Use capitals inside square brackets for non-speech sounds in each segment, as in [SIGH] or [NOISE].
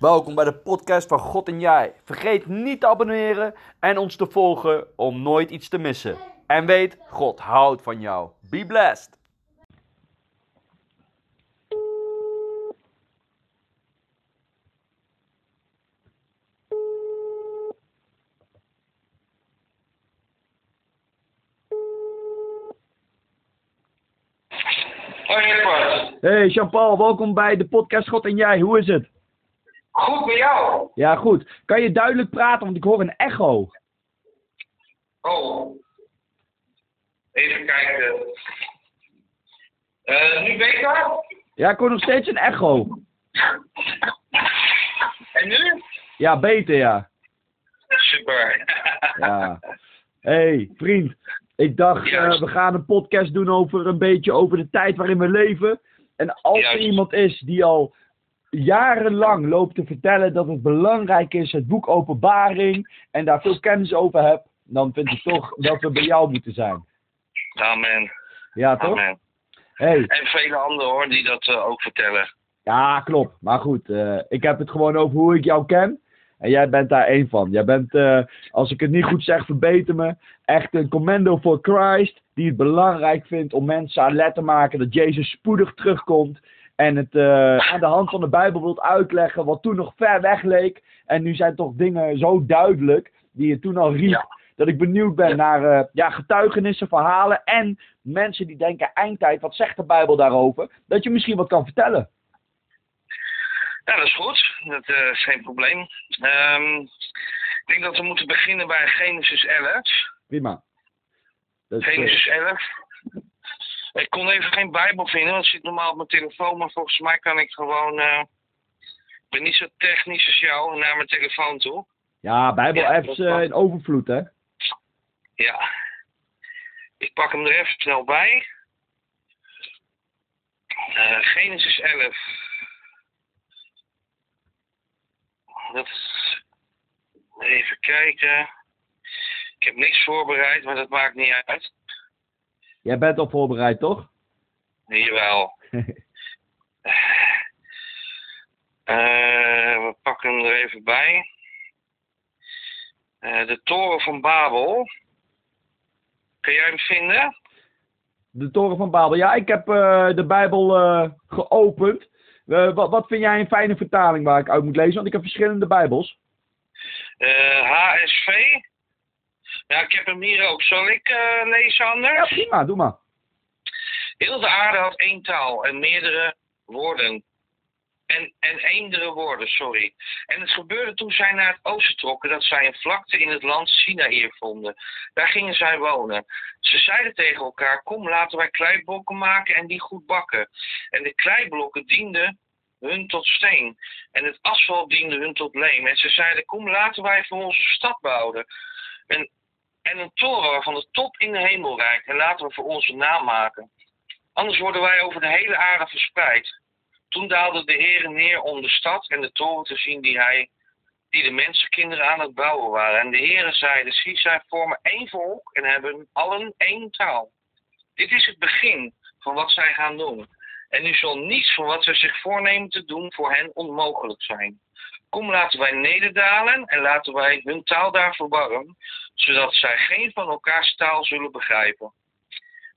Welkom bij de podcast van God en Jij. Vergeet niet te abonneren en ons te volgen om nooit iets te missen. En weet, God houdt van jou. Be blessed. Hoi. Hey Jean-Paul, welkom bij de podcast God en Jij. Hoe is het? Goed met jou? Ja, goed. Kan je duidelijk praten, want ik hoor een echo. Oh. Even kijken. Eh, nu beter? Ja, ik hoor nog steeds een echo. En nu? Ja, beter ja. Super. [LAUGHS] Ja. hey, vriend. Ik dacht, eh, we gaan een podcast doen over een beetje over de tijd waarin we leven. En als er iemand is die al jarenlang loopt te vertellen dat het belangrijk is, het boek Openbaring, en daar veel kennis over hebt, dan vind ik toch dat we bij jou moeten zijn. Amen. Ja, toch? Amen. Hey, En vele anderen hoor, die dat eh, ook vertellen. ja, klopt. Maar goed, eh, ik heb het gewoon over hoe ik jou ken. En jij bent daar één van. Jij bent, eh, als ik het niet goed zeg, verbeter me. Echt een commando voor Christ. Die het belangrijk vindt om mensen aan let te maken dat Jezus spoedig terugkomt. En het eh, aan de hand van de Bijbel wilt uitleggen wat toen nog ver weg leek. En nu zijn toch dingen zo duidelijk die je toen al riep. Ja. Dat ik benieuwd ben Ja. naar eh, ja, getuigenissen, verhalen. En mensen die denken eindtijd, wat zegt de Bijbel daarover? Dat je misschien wat kan vertellen. Ja, dat is goed. Dat eh, is geen probleem. Ehm, ik denk dat we moeten beginnen bij Genesis 11. Prima. Dat is, Genesis 11. Ik kon even geen Bijbel vinden, want het zit normaal op mijn telefoon, maar volgens mij kan ik gewoon. eh, ik ben niet zo technisch als jou naar mijn telefoon toe. Ja, Bijbel Ja, apps dat eh, in overvloed, hè? Ja. Ik pak hem er even snel bij. Eh, Genesis 11. Dat is- Even kijken. Ik heb niks voorbereid, maar dat maakt niet uit. Jij bent al voorbereid, toch? Jawel. [LAUGHS] Eh, we pakken hem er even bij. Eh, de toren van Babel. Kun jij hem vinden? De Toren van Babel. Ja, ik heb eh, de Bijbel geopend. Wat, wat vind jij een fijne vertaling waar ik uit moet lezen? Want ik heb verschillende Bijbels. HSV. Ja, ik heb hem hier ook. Zal ik eh, lezen Ja, anders? prima, doe maar. Heel de aarde had één taal en meerdere woorden. En, en eendere woorden, sorry. En het gebeurde toen zij naar het oosten trokken dat zij een vlakte in het land Sinaïr vonden. Daar gingen zij wonen. Ze zeiden tegen elkaar, kom laten wij kleiblokken maken en die goed bakken. En de kleiblokken dienden hun tot steen. En het asfalt diende hun tot leem. En ze zeiden, kom laten wij voor onze stad bouwen. En, en een toren waarvan de top in de hemel reikt. En laten we voor onze naam maken. Anders worden wij over de hele aarde verspreid. Toen daalde de Heer neer om de stad en de toren te zien die, hij, die de mensenkinderen aan het bouwen waren. En de Heer zeide, zie, zij vormen één volk en hebben allen één taal. Dit is het begin van wat zij gaan doen. En nu zal niets van wat zij zich voornemen te doen voor hen onmogelijk zijn. Kom, laten wij nederdalen en laten wij hun taal daar verwarren, zodat zij geen van elkaars taal zullen begrijpen.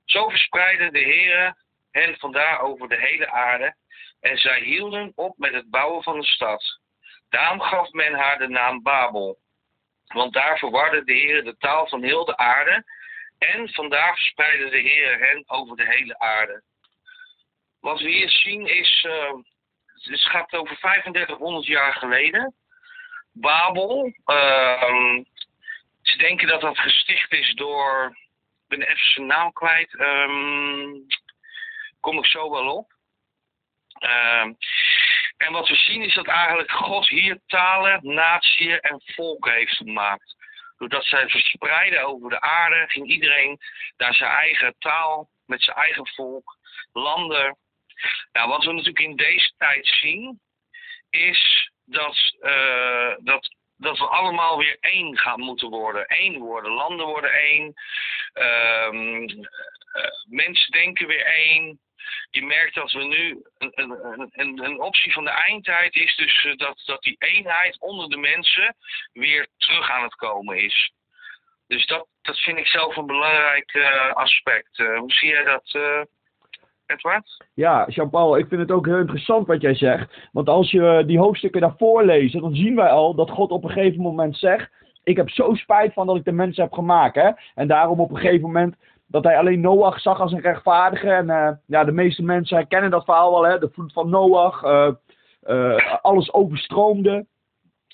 Zo verspreidde de Heere hen vandaar over de hele aarde en zij hielden op met het bouwen van de stad. Daarom gaf men haar de naam Babel. Want daar verwarde de Heer de taal van heel de aarde. En vandaar verspreidde de Heer hen over de hele aarde. Wat we hier zien is. Het gaat over 3500 jaar geleden. Babel. ehm, ze denken dat dat gesticht is door. Ik ben even zijn naam kwijt. ehm, kom ik zo wel op. Ehm, en wat we zien is dat eigenlijk God hier talen, natieën en volken heeft gemaakt. Doordat zij verspreiden over de aarde, ging iedereen naar zijn eigen taal, met zijn eigen volk, landen. Nou, wat we natuurlijk in deze tijd zien, is dat, eh, dat, dat we allemaal weer één gaan moeten worden. Eén worden, landen worden één, ehm, eh, mensen denken weer één. je merkt dat we nu. Een, een, een, optie van de eindtijd is dus eh, dat, dat die eenheid onder de mensen weer terug aan het komen is. Dus dat, dat vind ik zelf een belangrijk aspect. Hoe zie jij dat, Edward? Ja, Jean-Paul, ik vind het ook heel interessant wat jij zegt. Want als je die hoofdstukken daarvoor leest, dan zien wij al dat God op een gegeven moment zegt: Ik heb zo spijt van dat ik de mensen heb gemaakt. Hè? En daarom op een gegeven moment dat hij alleen Noach zag als een rechtvaardige. En uh, ja, de meeste mensen herkennen dat verhaal wel, hè? de vloed van Noach. Uh, uh, alles overstroomde.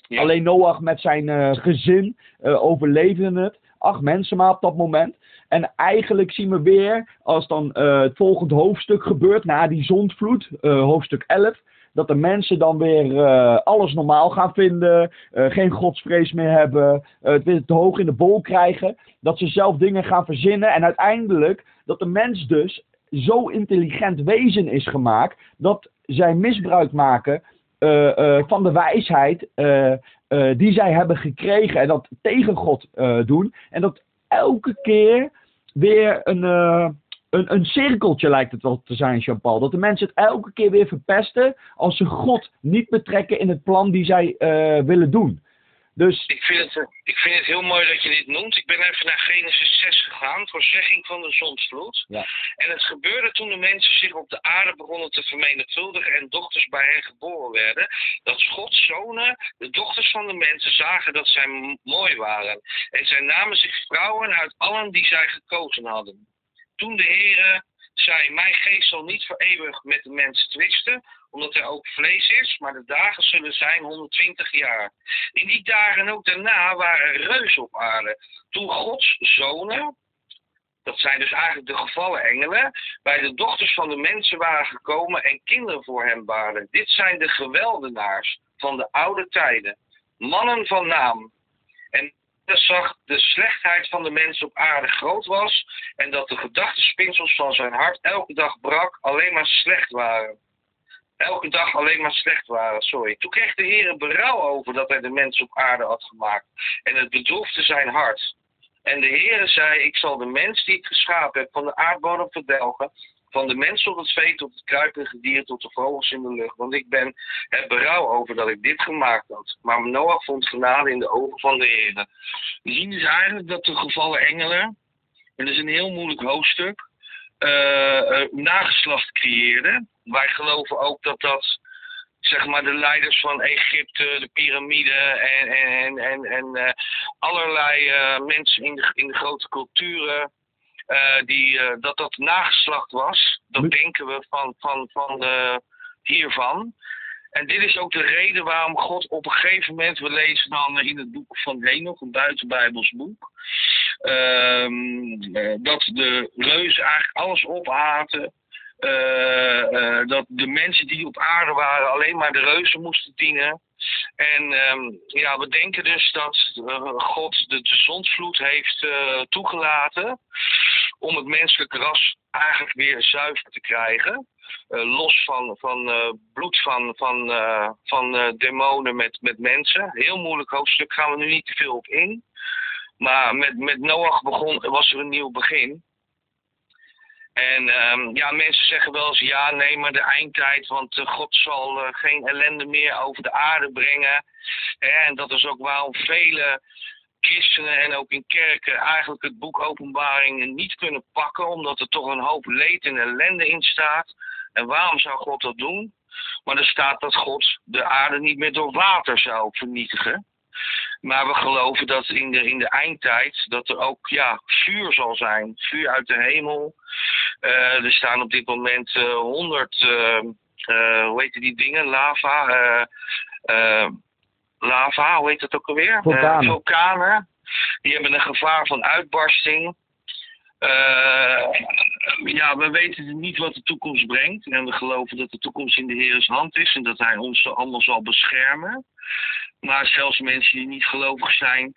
Ja. Alleen Noach met zijn gezin overleefde het. Acht mensen maar op dat moment. En eigenlijk zien we weer, als dan het volgende hoofdstuk gebeurt, na die zondvloed, hoofdstuk 11 dat de mensen dan weer uh, alles normaal gaan vinden, geen godsvrees meer hebben, het weer te hoog in de bol krijgen, dat ze zelf dingen gaan verzinnen. En uiteindelijk dat de mens dus zo intelligent wezen is gemaakt dat zij misbruik maken van de wijsheid die zij hebben gekregen en dat tegen God doen. En dat elke keer weer een een, een cirkeltje lijkt het wel te zijn, Jean-Paul. Dat de mensen het elke keer weer verpesten als ze God niet betrekken in het plan die zij uh, willen doen. Dus... Ik, vind het, ik vind het heel mooi dat je dit noemt. Ik ben even naar Genesis 6 gegaan, voorzegging van de zonsvloed. Ja. En het gebeurde toen de mensen zich op de aarde begonnen te vermenigvuldigen en dochters bij hen geboren werden. Dat Gods zonen, de dochters van de mensen, zagen dat zij mooi waren. En zij namen zich vrouwen uit allen die zij gekozen hadden. Toen de Heere zei, mijn geest zal niet voor eeuwig met de mens twisten, omdat hij ook vlees is, maar de dagen zullen zijn 120 jaar. In die dagen ook daarna waren er reuzen op aarde. Toen Gods zonen, dat zijn dus eigenlijk de gevallen engelen, bij de dochters van de mensen waren gekomen en kinderen voor hem baarden. Dit zijn de geweldenaars van de oude tijden, mannen van naam. En zag de slechtheid van de mens op aarde groot was en dat de gedachtenspinsels van zijn hart elke dag brak, alleen maar slecht waren. Elke dag alleen maar slecht waren, sorry. Toen kreeg de Heer een berouw over dat hij de mens op aarde had gemaakt. En het bedroefde zijn hart. En de Heer zei, ik zal de mens die ik geschapen heb van de aardbodem verdelgen van de mens op het vee tot het kruipende dier tot de vogels in de lucht. Want ik ben het berouw over dat ik dit gemaakt had. Maar Noach vond genade in de ogen van de Heer. We zien dus eigenlijk dat de gevallen engelen, en dat is een heel moeilijk hoofdstuk, uh, uh, nageslacht creëerden. Wij geloven ook dat dat zeg maar de leiders van Egypte, de piramide en, en, en, en uh, allerlei uh, mensen in de, in de grote culturen uh, die, dat dat nageslacht was. Dat denken we van, van, van de, hiervan. En dit is ook de reden waarom God op een gegeven moment, we lezen dan in het boek van Henoch, een buitenbijbels boek, uh, dat de reuzen eigenlijk alles opaten. Uh, dat de mensen die op aarde waren alleen maar de reuzen moesten dienen. En um, ja, we denken dus dat uh, God de, de zondvloed heeft toegelaten om het menselijke ras eigenlijk weer zuiver te krijgen. Los van, van bloed van, van, van demonen met, met mensen. Heel moeilijk hoofdstuk, gaan we nu niet te veel op in. Maar met, met Noach begon, was er een nieuw begin. En um, ja, mensen zeggen wel eens ja, nee, maar de eindtijd, want uh, God zal uh, geen ellende meer over de aarde brengen. En dat is ook waarom vele christenen en ook in kerken eigenlijk het boek Openbaring niet kunnen pakken, omdat er toch een hoop leed en ellende in staat. En waarom zou God dat doen? Maar er staat dat God de aarde niet meer door water zou vernietigen. Maar we geloven dat in de, in de eindtijd dat er ook ja, vuur zal zijn. Vuur uit de hemel. Uh, er staan op dit moment uh, 100, uh, hoe heet die dingen? Lava. Eh, lava, hoe heet dat ook alweer? Vulkanen. vulkanen. Die hebben een gevaar van uitbarsting. ja, we weten niet wat de toekomst brengt. En we geloven dat de toekomst in de Heer's hand is en dat Hij ons allemaal zal beschermen. Maar zelfs mensen die niet gelovig zijn,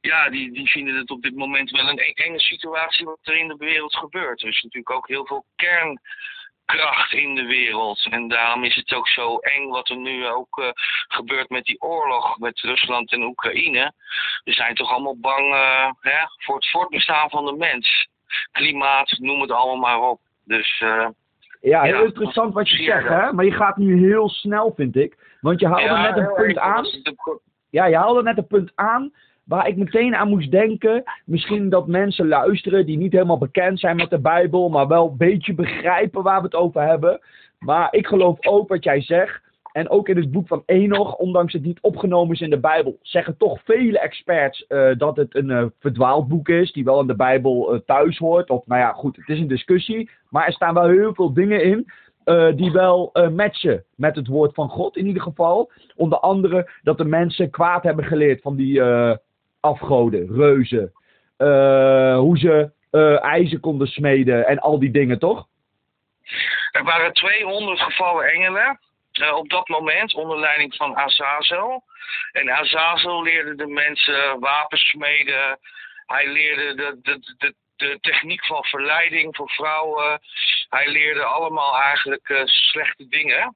ja, die, die vinden het op dit moment wel een enge situatie wat er in de wereld gebeurt. Er is natuurlijk ook heel veel kernkracht in de wereld. En daarom is het ook zo eng wat er nu ook uh, gebeurt met die oorlog met Rusland en Oekraïne. We zijn toch allemaal bang uh, hè, voor het voortbestaan van de mens. Klimaat, noem het allemaal maar op. Dus uh, Ja, heel Ja. interessant wat je zegt, hè? Maar je gaat nu heel snel, vind ik. Want je haalde net een punt aan. Ja, je haalde net een punt aan waar ik meteen aan moest denken. Misschien dat mensen luisteren die niet helemaal bekend zijn met de Bijbel, maar wel een beetje begrijpen waar we het over hebben. Maar ik geloof ook wat jij zegt. En ook in het boek van Enoch, ondanks het niet opgenomen is in de Bijbel, zeggen toch vele experts eh, dat het een eh, verdwaald boek is, die wel in de Bijbel eh, thuis hoort. Of nou ja, goed, het is een discussie. Maar er staan wel heel veel dingen in eh, die wel eh, matchen met het woord van God in ieder geval. Onder andere dat de mensen kwaad hebben geleerd van die eh, afgoden, reuzen. Hoe ze ijzer konden smeden en al die dingen, toch? Er waren 200 gevallen engelen op dat moment onder leiding van Azazel. En Azazel leerde de mensen wapens smeden. Hij leerde de, de, de, de techniek van verleiding voor vrouwen. Hij leerde allemaal eigenlijk eh, slechte dingen.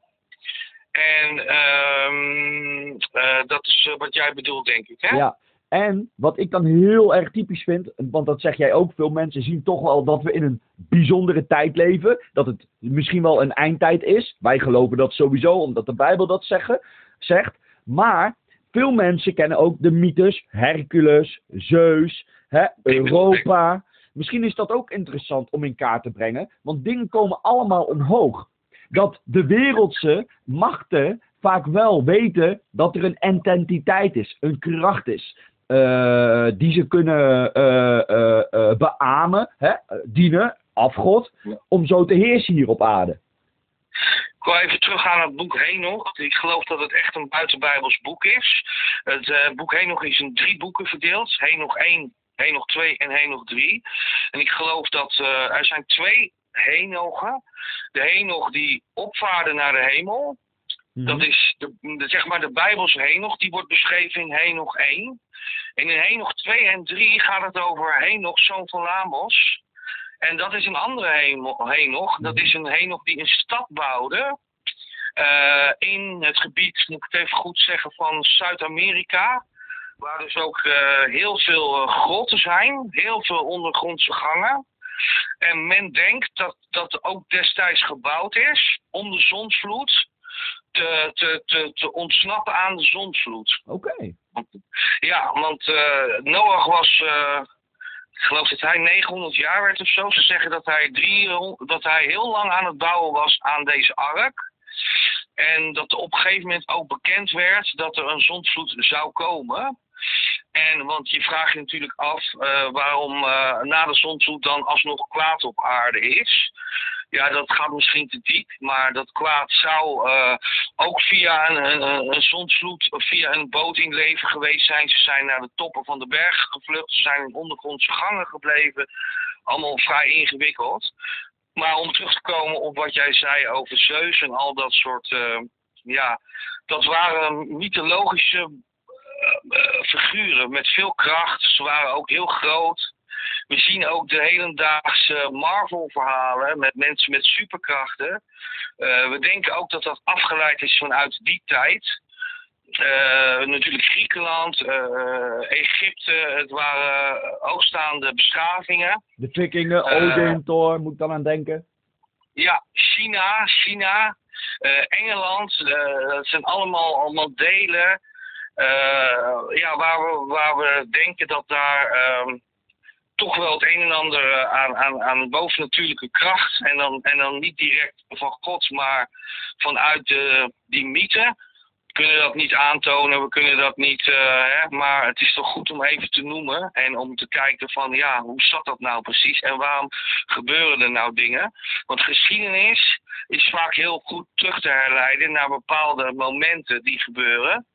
En ehm, eh, dat is eh, wat jij bedoelt, denk ik, hè? Ja. En wat ik dan heel erg typisch vind, want dat zeg jij ook, veel mensen zien toch wel dat we in een bijzondere tijd leven. Dat het misschien wel een eindtijd is. Wij geloven dat sowieso, omdat de Bijbel dat zeggen, zegt. Maar veel mensen kennen ook de mythes Hercules, Zeus, hè, Europa. Misschien is dat ook interessant om in kaart te brengen, want dingen komen allemaal omhoog. Dat de wereldse machten vaak wel weten dat er een entiteit is, een kracht is. eh, die ze kunnen eh, eh, beamen, hè, dienen, afgod, Ja. om zo te heersen hier op aarde. Ik wil even teruggaan naar het boek Henoch. Ik geloof dat het echt een buitenbijbels boek is. Het boek Henoch is in drie boeken verdeeld. Henoch 1, Henoch 2 en Henoch 3. En ik geloof dat eh, er zijn twee Henochen. De Henoch die opvaarde naar de hemel. Dat is de, de- zeg maar de Bijbelse Henoch. Die wordt beschreven in Henoch 1. En in Henoch 2 en 3 gaat het over Henoch, zoon van Lamos. En dat is een andere Henoch. Dat is een Henoch die een stad bouwde. eh, in het gebied, moet ik het even goed zeggen, van Zuid-Amerika. Waar dus ook eh, heel veel eh, grotten zijn. Heel veel ondergrondse gangen. En men denkt dat dat ook destijds gebouwd is om de zonsvloed te, te, te, te ontsnappen aan de zonsvloed. Oké. Ja, want eh, Noach was, ik geloof dat hij 900 jaar werd of zo. Ze zeggen dat hij, 300, dat hij heel lang aan het bouwen was aan deze ark. En dat op een gegeven moment ook bekend werd dat er een zondvloed zou komen. En want je vraagt je natuurlijk af eh, waarom eh, na de zondvloed dan alsnog kwaad op aarde is. Ja, dat gaat misschien te diep, maar dat kwaad zou eh, ook via een, een, een via een boot in leven geweest zijn. Ze zijn naar de toppen van de bergen gevlucht, ze zijn in ondergrondse gangen gebleven. Allemaal vrij ingewikkeld. Maar om terug te komen op wat jij zei over Zeus en al dat soort. ja, dat waren mythologische figuren met veel kracht. Ze waren ook heel groot. We zien ook de hedendaagse Marvel-verhalen met mensen met superkrachten. Eh, we denken ook dat dat afgeleid is vanuit die tijd. Eh, natuurlijk Griekenland, eh, Egypte, het waren hoogstaande beschavingen. De vikingen, Eh. Odin, Thor, moet ik dan aan denken. Ja, China, China, eh, Engeland, eh, dat zijn allemaal, allemaal delen eh, ja, waar, we, waar we denken dat daar ehm, toch wel het een en ander eh, aan, aan, aan bovennatuurlijke kracht en dan, en dan niet direct van God, maar vanuit de, die mythe. We kunnen dat niet aantonen, we kunnen dat niet, eh, hè, maar het is toch goed om even te noemen en om te kijken van ja, hoe zat dat nou precies en waarom gebeuren er nou dingen? Want geschiedenis is vaak heel goed terug te herleiden naar bepaalde momenten die gebeuren.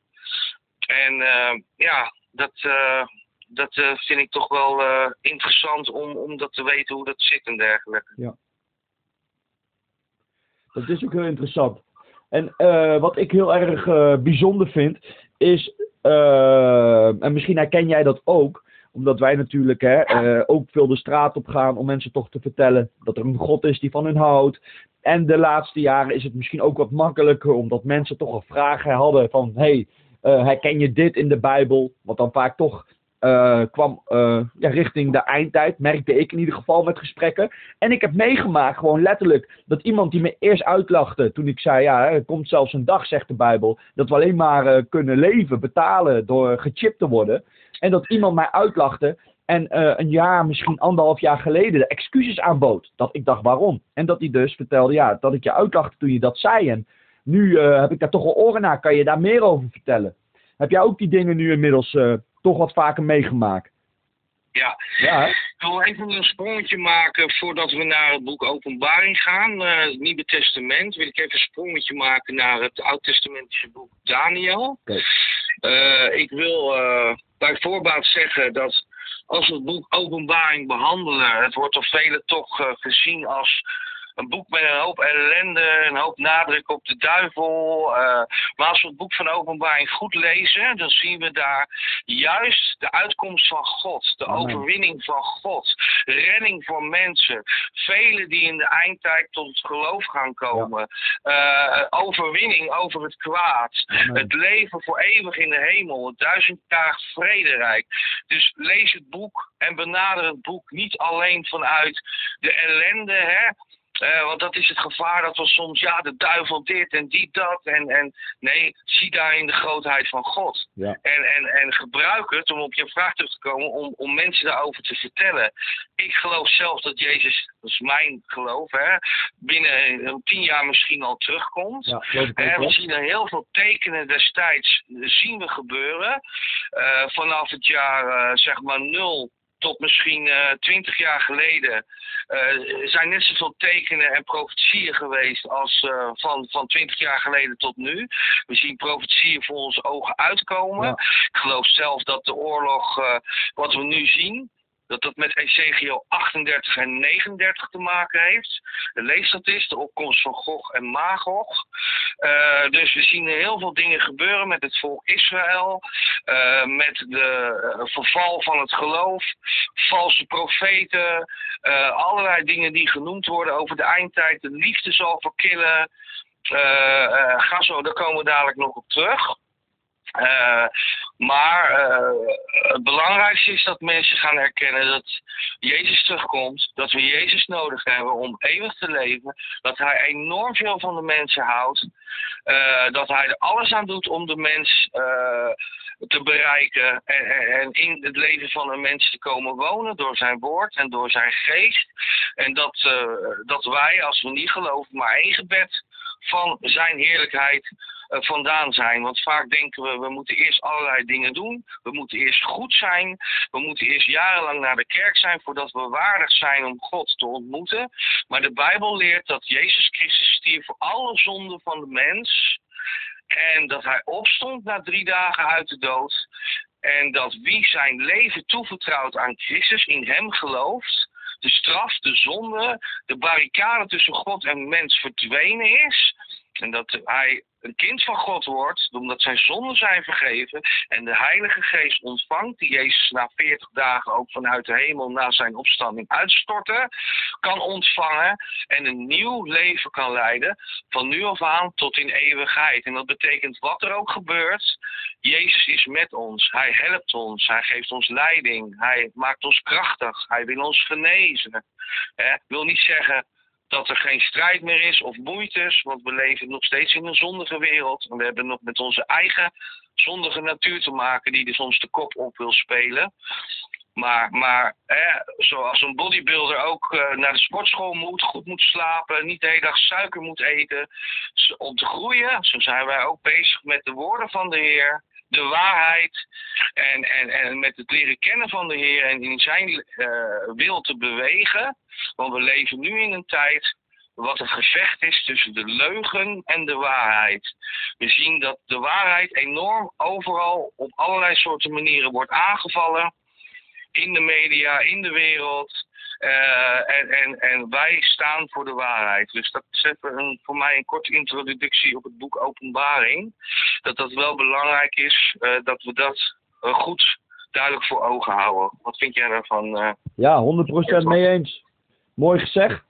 En eh, ja, dat, eh, dat eh, vind ik toch wel interessant om, om dat te weten hoe dat zit en dergelijke. Dat is ook heel interessant. En wat ik heel erg bijzonder vind, is, en misschien herken jij dat ook, omdat wij natuurlijk hè, ook veel de straat op gaan om mensen toch te vertellen dat er een God is die van hun houdt. En de laatste jaren is het misschien ook wat makkelijker, omdat mensen toch al vragen hadden van, hey, eh, herken je dit in de Bijbel? Wat dan vaak toch eh, kwam eh, ja, richting de eindtijd, merkte ik in ieder geval met gesprekken. En ik heb meegemaakt, gewoon letterlijk, dat iemand die me eerst uitlachte toen ik zei, ja, er komt zelfs een dag, zegt de Bijbel, dat we alleen maar eh, kunnen leven, betalen door gechipt te worden. En dat iemand mij uitlachte en een jaar, misschien anderhalf jaar geleden, de excuses aanbood. Dat ik dacht, waarom? En dat hij dus vertelde, ja, dat ik je uitlachte toen je dat zei. En nu heb ik daar toch wel oren naar, kan je daar meer over vertellen? Heb jij ook die dingen nu inmiddels toch wat vaker meegemaakt. Ja. ja ik wil even een sprongetje maken voordat we naar het boek Openbaring gaan. Uh, het Nieuwe Testament. Wil ik even een sprongetje maken naar het Oud-testamentische boek Daniel. Uh, ik wil uh, bij voorbaat zeggen dat als we het boek Openbaring behandelen, het wordt door velen toch gezien als een boek met een hoop ellende, een hoop nadruk op de duivel. Uh, maar als we het boek van Openbaring goed lezen, dan zien we daar juist de uitkomst van God, de overwinning van God, redding voor mensen, velen die in de eindtijd tot het geloof gaan komen, uh, overwinning over het kwaad, het leven voor eeuwig in de hemel, het duizendjarig vrederijk. Dus lees het boek en benader het boek niet alleen vanuit de ellende, hè, uh, want dat is het gevaar dat we soms, ja, de duivel dit en die dat. En, en nee, zie daarin de grootheid van God. Ja. En, en, en gebruik het om op je vraag terug te komen, om, om mensen daarover te vertellen. Ik geloof zelf dat Jezus, dat is mijn geloof, hè, binnen tien jaar misschien al terugkomt. Ja, en we zien er heel veel tekenen destijds zien we gebeuren. Uh, vanaf het jaar, uh, zeg maar, nul tot misschien eh, twintig jaar geleden uh, zijn net zoveel tekenen en profetieën geweest als uh, van, van 20 jaar geleden tot nu. We zien profetieën voor onze ogen uitkomen. Ik geloof zelf dat de oorlog, wat we nu zien, dat dat met Ezekiel 38 en 39 te maken heeft. Lees dat is, de opkomst van Gog en Magog. Uh, dus we zien heel veel dingen gebeuren met het volk Israël, uh, met de uh, verval van het geloof, valse profeten, allerlei dingen die genoemd worden over de eindtijd. De liefde zal verkillen. ga zo, daar komen we dadelijk nog op terug. Uh, maar uh, het belangrijkste is dat mensen gaan herkennen dat Jezus terugkomt, dat we Jezus nodig hebben om eeuwig te leven, dat Hij enorm veel van de mensen houdt, uh, dat Hij er alles aan doet om de mens te bereiken en, en, in het leven van een mens te komen wonen door zijn woord en door zijn geest. En dat, dat wij, als we niet geloven, maar één gebed van zijn heerlijkheid vandaan zijn. Want vaak denken we, we moeten eerst allerlei dingen doen. We moeten eerst goed zijn. We moeten eerst jarenlang naar de kerk zijn voordat we waardig zijn om God te ontmoeten. Maar de Bijbel leert dat Jezus Christus stierf voor alle zonden van de mens. En dat hij opstond na drie dagen uit de dood. En dat wie zijn leven toevertrouwt aan Christus, in hem gelooft, de straf, de zonde, de barricade tussen God en mens verdwenen is. En dat hij een kind van God wordt, omdat zijn zonden zijn vergeven en de Heilige Geest ontvangt, die Jezus na 40 dagen ook vanuit de hemel na zijn opstanding uitstorten, kan ontvangen en een nieuw leven kan leiden van nu af aan tot in eeuwigheid. En dat betekent wat er ook gebeurt, Jezus is met ons, hij helpt ons, hij geeft ons leiding, hij maakt ons krachtig, hij wil ons genezen. Ik wil niet zeggen dat er geen strijd meer is of moeites, want we leven nog steeds in een zondige wereld. En we hebben nog met onze eigen zondige natuur te maken die dus ons de kop op wil spelen. Maar, maar zoals een bodybuilder ook uh, naar de sportschool moet, goed moet slapen, niet de hele dag suiker moet eten om te groeien, zo zijn wij ook bezig met de woorden van de Heer de waarheid en, en, en met het leren kennen van de Heer en in zijn uh, wil te bewegen. Want we leven nu in een tijd wat een gevecht is tussen de leugen en de waarheid. We zien dat de waarheid enorm overal op allerlei soorten manieren wordt aangevallen. In de media, in de wereld. Uh, en, en, en wij staan voor de waarheid. Dus dat is even een, voor mij een korte introductie op het boek Openbaring. Dat dat wel belangrijk is uh, dat we dat uh, goed duidelijk voor ogen houden. Wat vind jij daarvan? ja, 100% mee eens. Mooi gezegd.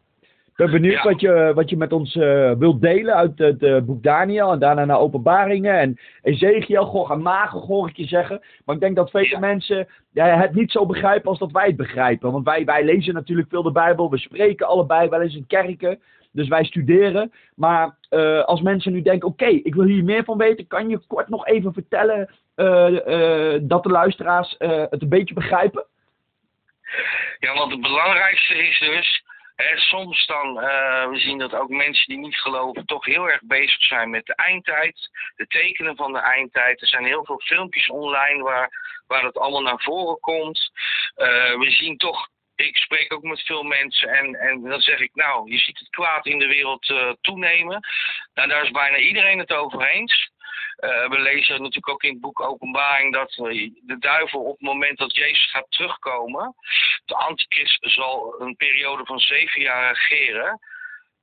Ben benieuwd Ja. wat, je, wat je met ons eh, wilt delen uit het eh, boek Daniel en daarna naar openbaringen en Ezekiel. Goh, en magen hoor ik je zeggen. Maar ik denk dat vele Ja. mensen ja, het niet zo begrijpen als dat wij het begrijpen. Want wij, wij lezen natuurlijk veel de Bijbel, we spreken allebei wel eens in kerken. Dus wij studeren. Maar eh, als mensen nu denken, oké, ik wil hier meer van weten, kan je kort nog even vertellen dat de luisteraars het een beetje begrijpen? Ja, want het belangrijkste is dus, hè, soms dan, eh, we zien dat ook mensen die niet geloven toch heel erg bezig zijn met de eindtijd, de tekenen van de eindtijd. Er zijn heel veel filmpjes online waar, waar het allemaal naar voren komt. Eh, we zien toch, ik spreek ook met veel mensen en, en dan zeg ik, nou, je ziet het kwaad in de wereld eh, toenemen. Nou, daar is bijna iedereen het over eens. Eh, we lezen natuurlijk ook in het boek Openbaring dat de duivel op het moment dat Jezus gaat terugkomen, de antichrist zal een periode van zeven jaar regeren.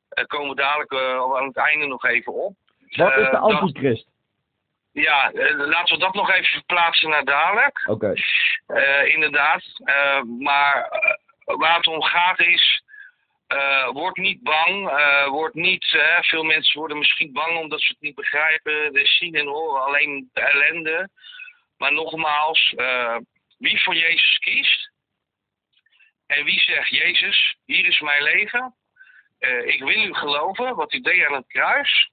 Daar komen we dadelijk eh, aan het einde nog even op. Wat is de antichrist? Ja, laten we dat nog even verplaatsen naar dadelijk. Oké. Inderdaad. Maar waar het om gaat is. Eh, word niet bang. eh, word niet, eh, veel mensen worden misschien bang omdat ze het niet begrijpen. Ze zien en horen alleen de ellende. Maar nogmaals, wie voor Jezus kiest. En wie zegt: Jezus, hier is mijn leven. Ik wil u geloven, wat u deed aan het kruis.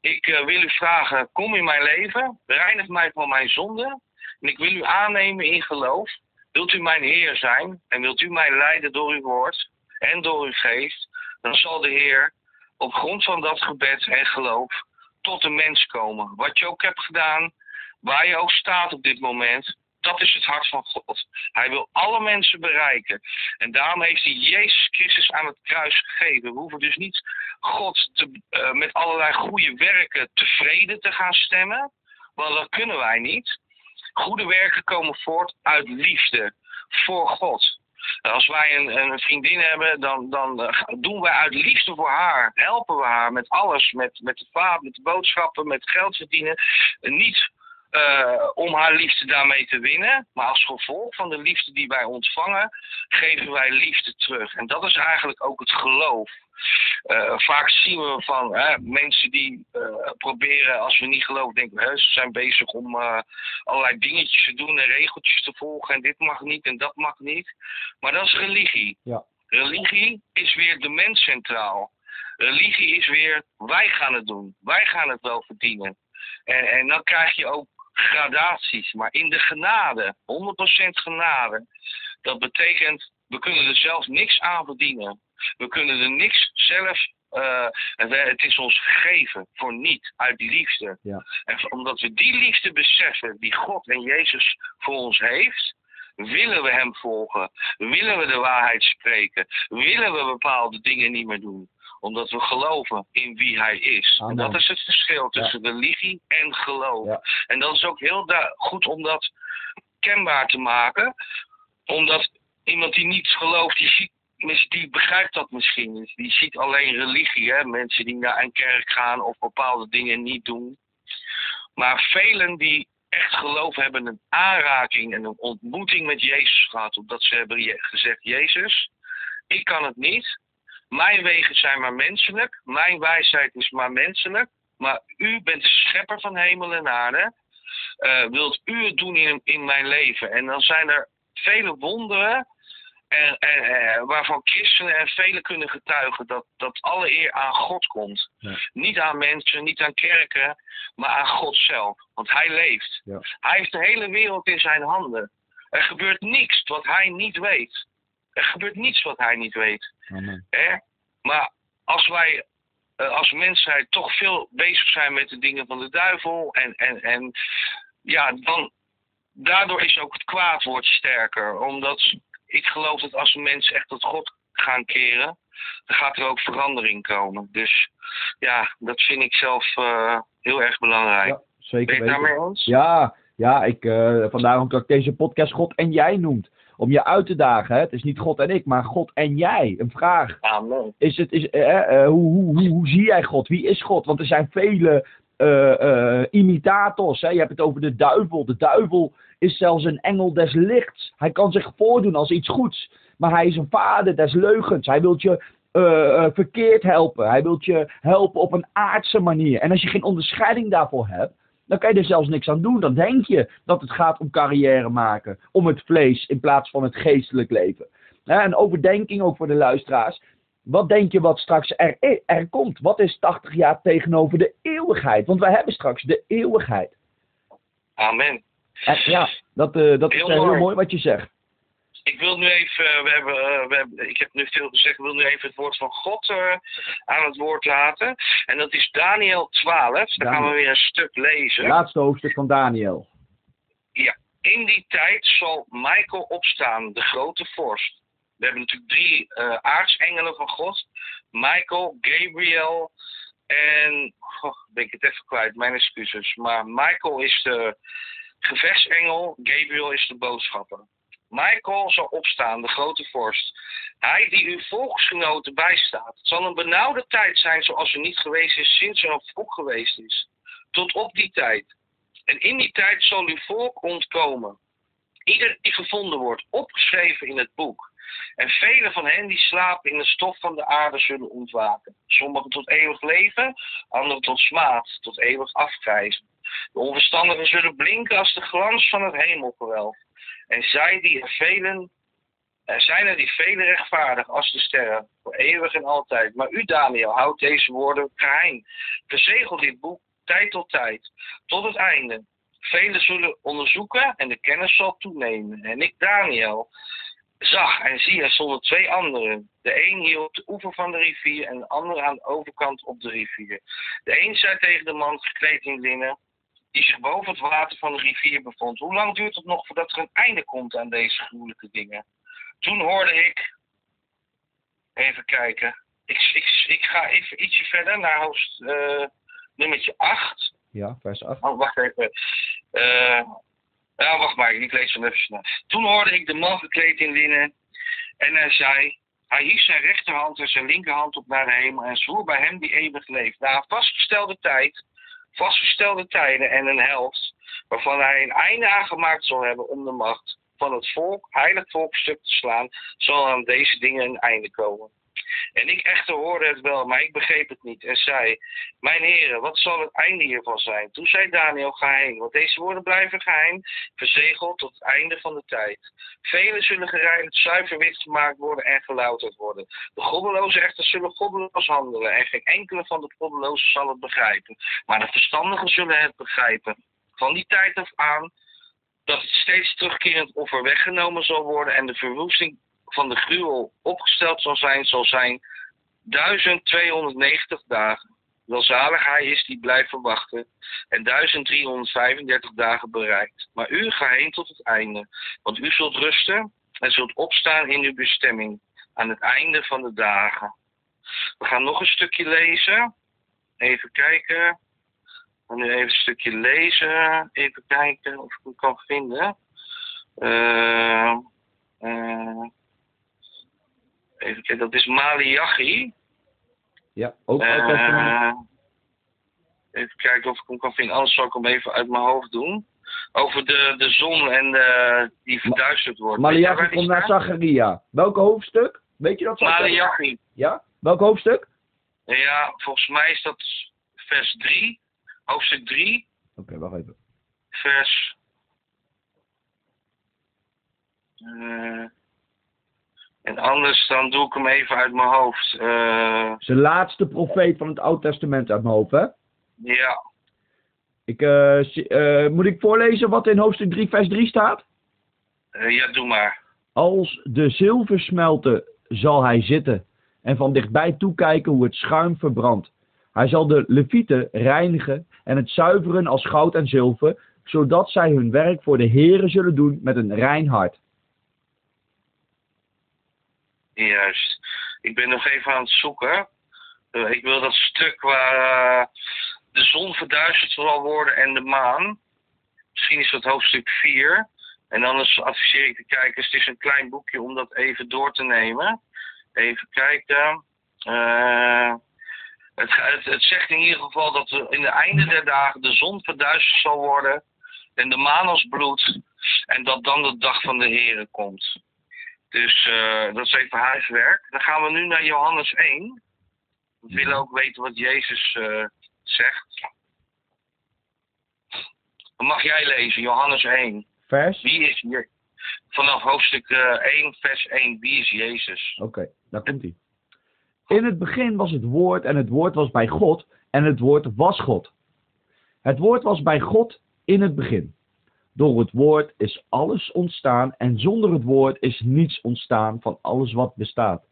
Ik wil u vragen: kom in mijn leven. Reinig mij van mijn zonde. En ik wil u aannemen in geloof. Wilt u mijn Heer zijn en wilt u mij leiden door uw woord en door uw geest, dan zal de Heer op grond van dat gebed en geloof tot de mens komen. Wat je ook hebt gedaan, waar je ook staat op dit moment, dat is het hart van God. Hij wil alle mensen bereiken. En daarom heeft hij Jezus Christus aan het kruis gegeven. We hoeven dus niet God te, eh, met allerlei goede werken tevreden te gaan stemmen, want dat kunnen wij niet. Goede werken komen voort uit liefde voor God. Als wij een, een vriendin hebben, dan, dan eh, doen wij uit liefde voor haar. Helpen we haar met alles. Met, met de vaat, met de boodschappen, met geld verdienen. En niet eh, om haar liefde daarmee te winnen. Maar als gevolg van de liefde die wij ontvangen, geven wij liefde terug. En dat is eigenlijk ook het geloof. Eh, vaak zien we van hè, mensen die eh, proberen, als we niet geloven, denken we, ze zijn bezig om eh, allerlei dingetjes te doen en regeltjes te volgen en dit mag niet en dat mag niet. Maar dat is religie. Ja. Religie is weer de mens centraal. Religie is weer, wij gaan het doen. Wij gaan het wel verdienen. En, en dan krijg je ook gradaties. Maar in de genade, 100% genade, dat betekent, we kunnen er zelf niks aan verdienen. We kunnen er niks zelf, en we- het is ons gegeven voor niet, uit liefde. Ja. En omdat we die liefde beseffen die God en Jezus voor ons heeft, willen we Hem volgen. Willen we de waarheid spreken. Willen we bepaalde dingen niet meer doen omdat we geloven in wie hij is. Amen. En dat is het verschil tussen religie en geloof. Ja. En dat is ook heel goed om dat kenbaar te maken. Omdat iemand die niet gelooft, die, ziet, die begrijpt dat misschien. Die ziet alleen religie. Hè? Mensen die naar een kerk gaan of bepaalde dingen niet doen. Maar velen die echt geloof hebben een aanraking en een ontmoeting met Jezus gehad. Omdat ze hebben gezegd, Jezus, ik kan het niet. Mijn wegen zijn maar menselijk. Mijn wijsheid is maar menselijk. Maar u bent de schepper van hemel en aarde. Eh, wilt u het doen in, in mijn leven? En dan zijn er vele wonderen. En, en, eh, waarvan christenen en velen kunnen getuigen dat, dat alle eer aan God komt. Ja. Niet aan mensen, niet aan kerken, maar aan God zelf. Want hij leeft. Ja. Hij heeft de hele wereld in zijn handen. Er gebeurt niks wat hij niet weet. Er gebeurt niets wat hij niet weet. Amen. Maar als wij eh, als mensheid toch veel bezig zijn met de dingen van de duivel en, en, en ja, dan daardoor is ook het kwaad wordt sterker. Omdat ik geloof dat als mensen echt tot God gaan keren, dan gaat er ook verandering komen. Dus ja, dat vind ik zelf eh, heel erg belangrijk. Ja, ben zeker je het weten. daarmee eens? Ja, ja ik, eh, vandaar ook dat ik deze podcast God en jij noemt. Om je uit te dagen. Hè? Het is niet God en ik, maar God en jij. Een vraag. Amen. Is het, is, eh, hoe, hoe, hoe, hoe zie jij God? Wie is God? Want er zijn vele eh, eh, imitators. Hè? Je hebt het over de duivel. De duivel is zelfs een engel des lichts. Hij kan zich voordoen als iets goeds. Maar hij is een vader des leugens. Hij wil je eh, eh, verkeerd helpen. Hij wil je helpen op een aardse manier. En als je geen onderscheiding daarvoor hebt, dan kan je er zelfs niks aan doen. Dan denk je dat het gaat om carrière maken, om het vlees in plaats van het geestelijk leven. Ja, en overdenking ook voor de luisteraars. Wat denk je wat straks er, er komt? Wat is 80 jaar tegenover de eeuwigheid? Want wij hebben straks de eeuwigheid. Amen. En ja, dat, uh, dat Heel is uh, heel mooi. wat je zegt. Ik wil nu even, uh, we hebben, we hebben, ik heb nu veel gezegd, ik wil nu even het woord van God uh, aan het woord laten. En dat is Daniel 12. Daar Daniel. gaan we weer een stuk lezen. Laatste hoofdstuk van Daniel. Ja, in die tijd zal Michael opstaan, de grote vorst. We hebben natuurlijk drie uh, aartsengelen van God. Michael, Gabriel en... Oh, ben ik het even kwijt, mijn excuses. Maar Michael is de gevechtsengel, Gabriel is de boodschapper. Michael zal opstaan, de grote vorst. Hij die uw volksgenoten bijstaat. Het zal een benauwde tijd zijn zoals er niet geweest is sinds er een volk geweest is. Tot op die tijd. En in die tijd zal uw volk ontkomen. Ieder die gevonden wordt, opgeschreven in het boek. En velen van hen die slapen in de stof van de aarde zullen ontwaken. Sommigen tot eeuwig leven, anderen tot smaad, tot eeuwig afgrijzen. De onverstandigen zullen blinken als de glans van het hemelgewelf. En zij die velen, er zijn er die velen rechtvaardig als de sterren, voor eeuwig en altijd. Maar u, Daniel, houdt deze woorden geheim. Verzegel dit boek tijd tot tijd, tot het einde. Velen zullen onderzoeken en de kennis zal toenemen. En ik, Daniel, zag en zie er stonden twee anderen. De een hier op de oever van de rivier en de ander aan de overkant op de rivier. De een zei tegen de man gekleed in linnen, die zich boven het water van de rivier bevond. Hoe lang duurt het nog voordat er een einde komt aan deze gruwelijke dingen? Toen hoorde ik, even kijken, ik, ik, ik ga even ietsje verder naar hoofd, uh, nummertje 8. Ja, vers 8. Oh, wacht even. Uh, ja, wacht maar, ik lees hem even snel. Toen hoorde ik de man gekleed in linnen en hij zei, hij hief zijn rechterhand en zijn linkerhand op naar de hemel en zwoer bij hem die eeuwig leeft. Na een vastgestelde tijd, vastgestelde tijden en een helft, waarvan hij een einde aangemaakt zal hebben om de macht van het volk, heilig volk stuk te slaan, zal aan deze dingen een einde komen. En ik echter hoorde het wel, maar ik begreep het niet en zei, mijn heren, wat zal het einde hiervan zijn? Toen zei Daniel, ga heen, want deze woorden blijven geheim, verzegeld tot het einde van de tijd. Velen zullen gereinigd, zuiver wit gemaakt worden en gelouterd worden. De goddelozen echter zullen goddeloos handelen en geen enkele van de goddelozen zal het begrijpen. Maar de verstandigen zullen het begrijpen. Van die tijd af aan dat het steeds terugkerend offer weggenomen zal worden en de verwoesting van de gruwel opgesteld zal zijn, zal zijn 1290 dagen. Welzalig hij is die blijft wachten en 1335 dagen bereikt. Maar u ga heen tot het einde, want u zult rusten en zult opstaan in uw bestemming aan het einde van de dagen. We gaan nog een stukje lezen. Even kijken. Gaan nu even een stukje lezen. Even kijken of ik hem kan vinden. Uh, uh, even kijken, dat is Malachi. Ja, ook Uh, uit Testament. even kijken of ik hem kan vinden. Anders zal ik hem even uit mijn hoofd doen. Over de, de zon en de, die verduisterd wordt. Die komt naar? Zacharia. Welke hoofdstuk? Weet je dat? zo? Malachi. Ja? Welk hoofdstuk? Ja, volgens mij is dat vers 3. Hoofdstuk 3, Oké, wacht even. vers. eh, en anders dan doe ik hem even uit mijn hoofd. Eh, Het is de laatste profeet van het Oude Testament uit mijn hoofd, hè? ja, Ik, eh, eh, moet ik voorlezen wat in hoofdstuk 3, vers 3 staat? eh, ja, doe maar. Als de zilver smelten, zal hij zitten en van dichtbij toekijken hoe het schuim verbrandt. Hij zal de levieten reinigen en het zuiveren als goud en zilver, zodat zij hun werk voor de Here zullen doen met een rein hart. Juist. Ik ben nog even aan het zoeken. Eh, ik wil dat stuk waar eh, de zon verduisterd zal worden en de maan. Misschien is dat hoofdstuk 4. En anders adviseer ik de kijkers, het is een klein boekje om dat even door te nemen. Even kijken. Eh, het, het, zegt in ieder geval dat in de einde der dagen de zon verduisterd zal worden en de maan als bloed. En dat dan de dag van de Here komt. Dus eh, dat is even huiswerk. Dan gaan we nu naar Johannes 1. We willen ook weten wat Jezus eh, zegt. Dan mag jij lezen, Johannes 1. Vers? Wie is hier? Vanaf hoofdstuk eh, 1, vers 1. Wie is Jezus? Oké, daar komt hij. In het begin was het woord en het woord was bij God en het woord was God. Het woord was bij God in het begin. Door het woord is alles ontstaan en zonder het woord is niets ontstaan van alles wat bestaat.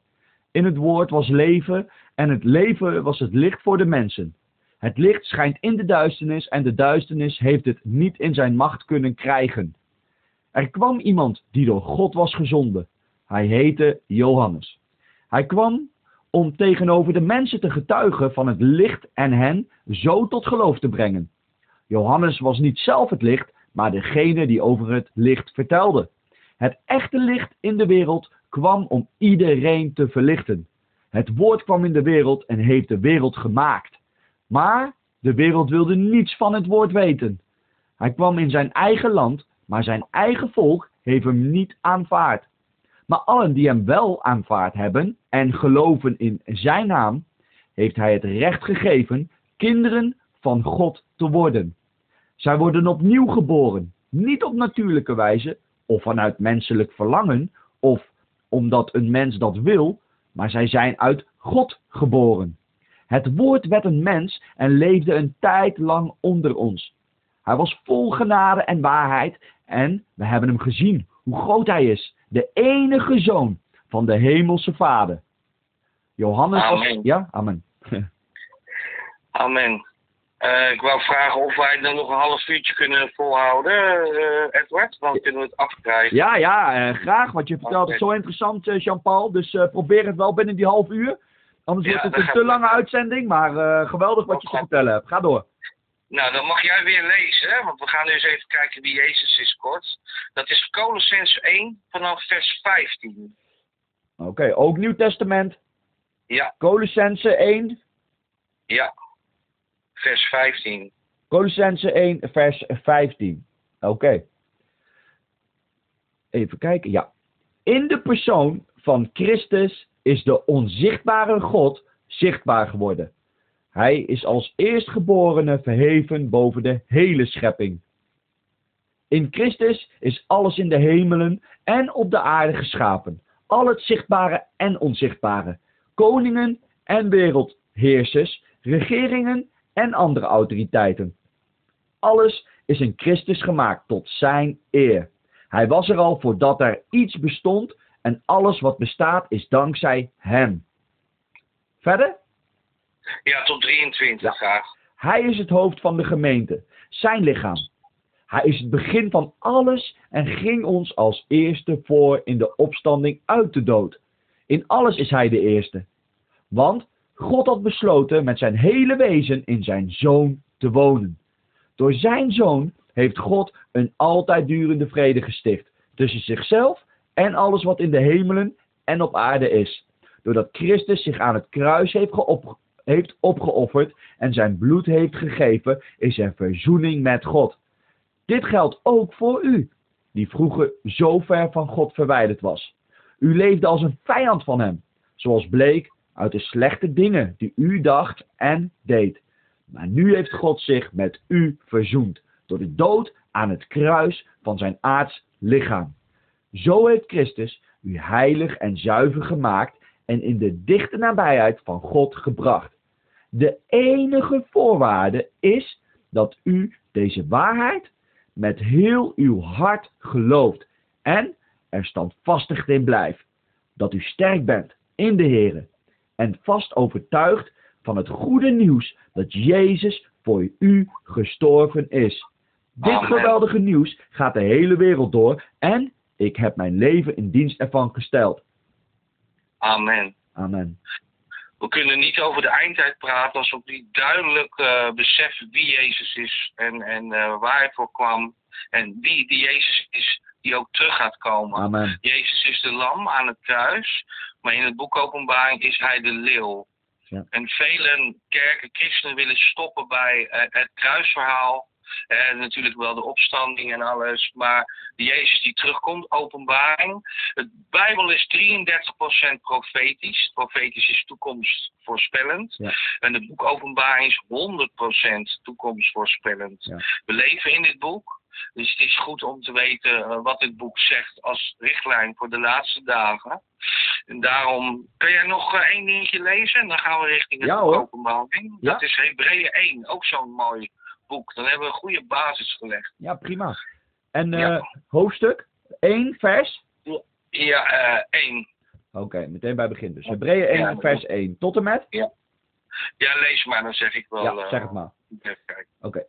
In het woord was leven en het leven was het licht voor de mensen. Het licht schijnt in de duisternis en de duisternis heeft het niet in zijn macht kunnen krijgen. Er kwam iemand die door God was gezonden. Hij heette Johannes. Hij kwam om tegenover de mensen te getuigen van het licht en hen zo tot geloof te brengen. Johannes was niet zelf het licht, maar degene die over het licht vertelde. Het echte licht in de wereld kwam om iedereen te verlichten. Het woord kwam in de wereld en heeft de wereld gemaakt. Maar de wereld wilde niets van het woord weten. Hij kwam in zijn eigen land, maar zijn eigen volk heeft hem niet aanvaard. Maar allen die hem wel aanvaard hebben en geloven in zijn naam, heeft hij het recht gegeven kinderen van God te worden. Zij worden opnieuw geboren, niet op natuurlijke wijze of vanuit menselijk verlangen of omdat een mens dat wil, maar zij zijn uit God geboren. Het woord werd een mens en leefde een tijd lang onder ons. Hij was vol genade en waarheid en we hebben hem gezien hoe groot hij is, de enige zoon van de hemelse Vader. Johannes. Amen. Ja, amen. [LAUGHS] Amen. Eh, ik wou vragen of wij dan nog een half uurtje kunnen volhouden, eh, Edward. Dan kunnen we het afkrijgen. Ja, ja, eh, graag, want je vertelt het Oké. zo interessant, Jean-Paul. Dus probeer het wel binnen die half uur. Anders Ja, wordt het een te lange uitzending, maar geweldig wat je te vertellen hebt. Ga door. Nou, dan mag jij weer lezen, hè? want we gaan nu eens even kijken wie Jezus is kort. Dat is Colossense 1 vanaf vers 15. Oké, ook Nieuw Testament. Ja, Colossense 1. ja. Vers 15. Colossense 1, vers 15. Oké. Even kijken, ja. In de persoon van Christus is de onzichtbare God zichtbaar geworden. Hij is als eerstgeborene verheven boven de hele schepping. In Christus is alles in de hemelen en op de aarde geschapen. Al het zichtbare en onzichtbare. Koningen en wereldheersers, regeringen en andere autoriteiten. Alles is in Christus gemaakt tot zijn eer. Hij was er al voordat er iets bestond en alles wat bestaat is dankzij hem. Verder? Ja, tot 23 Ja. graag. Hij is het hoofd van de gemeente, zijn lichaam. Hij is het begin van alles en ging ons als eerste voor in de opstanding uit de dood. In alles is hij de eerste. Want God had besloten met zijn hele wezen in zijn zoon te wonen. Door zijn zoon heeft God een altijd durende vrede gesticht tussen zichzelf en alles wat in de hemelen en op aarde is. Doordat Christus zich aan het kruis heeft, geop- heeft opgeofferd en zijn bloed heeft gegeven, is er verzoening met God. Dit geldt ook voor u, die vroeger zo ver van God verwijderd was. U leefde als een vijand van hem, zoals bleek uit de slechte dingen die u dacht en deed. Maar nu heeft God zich met u verzoend, door de dood aan het kruis van zijn aards lichaam. Zo heeft Christus u heilig en zuiver gemaakt en in de dichte nabijheid van God gebracht. De enige voorwaarde is dat u deze waarheid met heel uw hart gelooft en er standvastig in blijft. Dat u sterk bent in de Heer en vast overtuigd van het goede nieuws dat Jezus voor u gestorven is. Dit geweldige nieuws gaat de hele wereld door en ik heb mijn leven in dienst ervan gesteld. Amen. Amen. We kunnen niet over de eindtijd praten als we niet duidelijk eh, beseffen wie Jezus is en, en eh, waar hij voor kwam. En wie die Jezus is die ook terug gaat komen. Amen. Jezus is de lam aan het kruis, maar in het boek Openbaring is hij de leeuw. Ja. En vele kerken, christenen willen stoppen bij eh, het kruisverhaal En natuurlijk wel de opstanding en alles. Maar Jezus die terugkomt, openbaring. De Bijbel is 33% profetisch. Profetisch is toekomstvoorspellend. Ja. En het boek Openbaring is 100% toekomstvoorspellend. Ja. We leven in dit boek. Dus het is goed om te weten eh, wat dit boek zegt als richtlijn voor de laatste dagen. En daarom, kun jij nog eh, één dingetje lezen? En dan gaan we richting het Ja. Openbaring. Ja. Dat is Hebreeën 1, ook zo'n mooi boek. Dan hebben we een goede basis gelegd. Ja, prima. En eh, Ja. hoofdstuk 1 vers? Ja, eh 1. Oké, meteen bij begin dus. Hebreeën 1 Ja. vers 1. Tot en met? Ja, lees maar, dan zeg ik wel. Ja, zeg het maar. Kijken.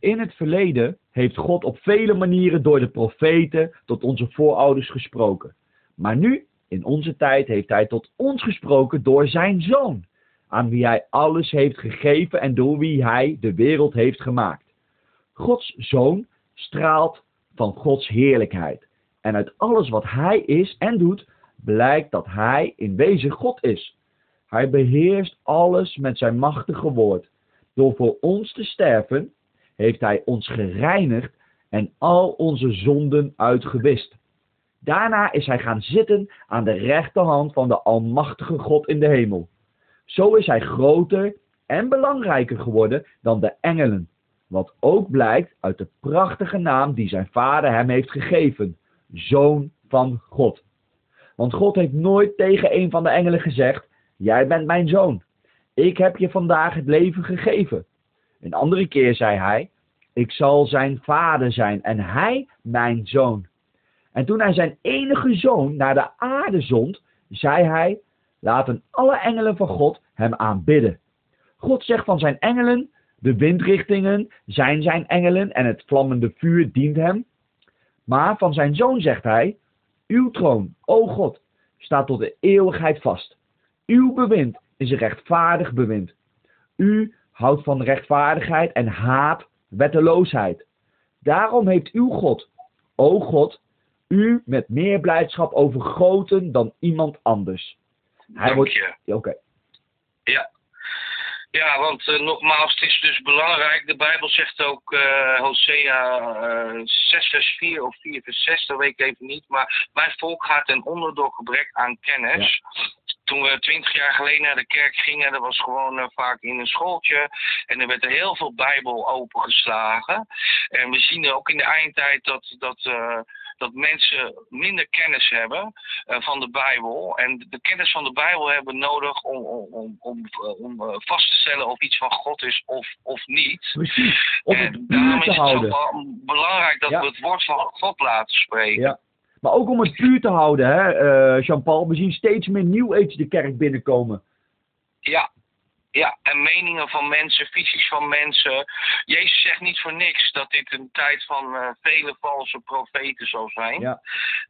In het verleden heeft God op vele manieren door de profeten tot onze voorouders gesproken. Maar nu, in onze tijd, heeft Hij tot ons gesproken door Zijn Zoon, aan wie Hij alles heeft gegeven en door wie Hij de wereld heeft gemaakt. Gods Zoon straalt van Gods heerlijkheid. En uit alles wat Hij is en doet, blijkt dat Hij in wezen God is. Hij beheerst alles met Zijn machtige woord. Door voor ons te sterven, heeft Hij ons gereinigd en al onze zonden uitgewist. Daarna is Hij gaan zitten aan de rechterhand van de Almachtige God in de hemel. Zo is Hij groter en belangrijker geworden dan de engelen, wat ook blijkt uit de prachtige naam die Zijn Vader Hem heeft gegeven, Zoon van God. Want God heeft nooit tegen een van de engelen gezegd, Jij bent mijn zoon. Ik heb je vandaag het leven gegeven. Een andere keer zei hij: Ik zal zijn vader zijn en hij mijn zoon. En toen hij zijn enige zoon naar de aarde zond, zei hij: Laten alle engelen van God hem aanbidden. God zegt van zijn engelen: De windrichtingen zijn zijn engelen en het vlammende vuur dient hem. Maar van zijn zoon zegt hij: Uw troon, o God, staat tot de eeuwigheid vast. Uw bewind is een rechtvaardig bewind. U houdt van rechtvaardigheid en haat wetteloosheid. Daarom heeft uw God, o God, u met meer blijdschap overgoten dan iemand anders. Hij Dank wordt. je. Oké. Ja. Ja, want eh, nogmaals, het is dus belangrijk. De Bijbel zegt ook, eh Hosea eh 6 vers 4 of 4 vers 6, dat weet ik even niet. Maar mijn volk gaat ten onder door gebrek aan kennis. Toen we twintig jaar geleden naar de kerk gingen, dat was gewoon eh, vaak in een schooltje. En er werd er heel veel Bijbel opengeslagen. En we zien ook in de eindtijd dat, dat, eh, dat mensen minder kennis hebben eh, van de Bijbel. En de kennis van de Bijbel hebben we nodig om, om, om, om, eh, om eh, vast te stellen of iets van God is of, of niet. Precies. Om en het daarom is te het zo belangrijk dat Ja. we het woord van God laten spreken. Ja. Maar ook om het puur te houden, hè, Jean-Paul. We zien steeds meer New Age de kerk binnenkomen. Ja. Ja, en meningen van mensen, visies van mensen. Jezus zegt niet voor niks dat dit een tijd van eh, vele valse profeten zal zijn. Ja.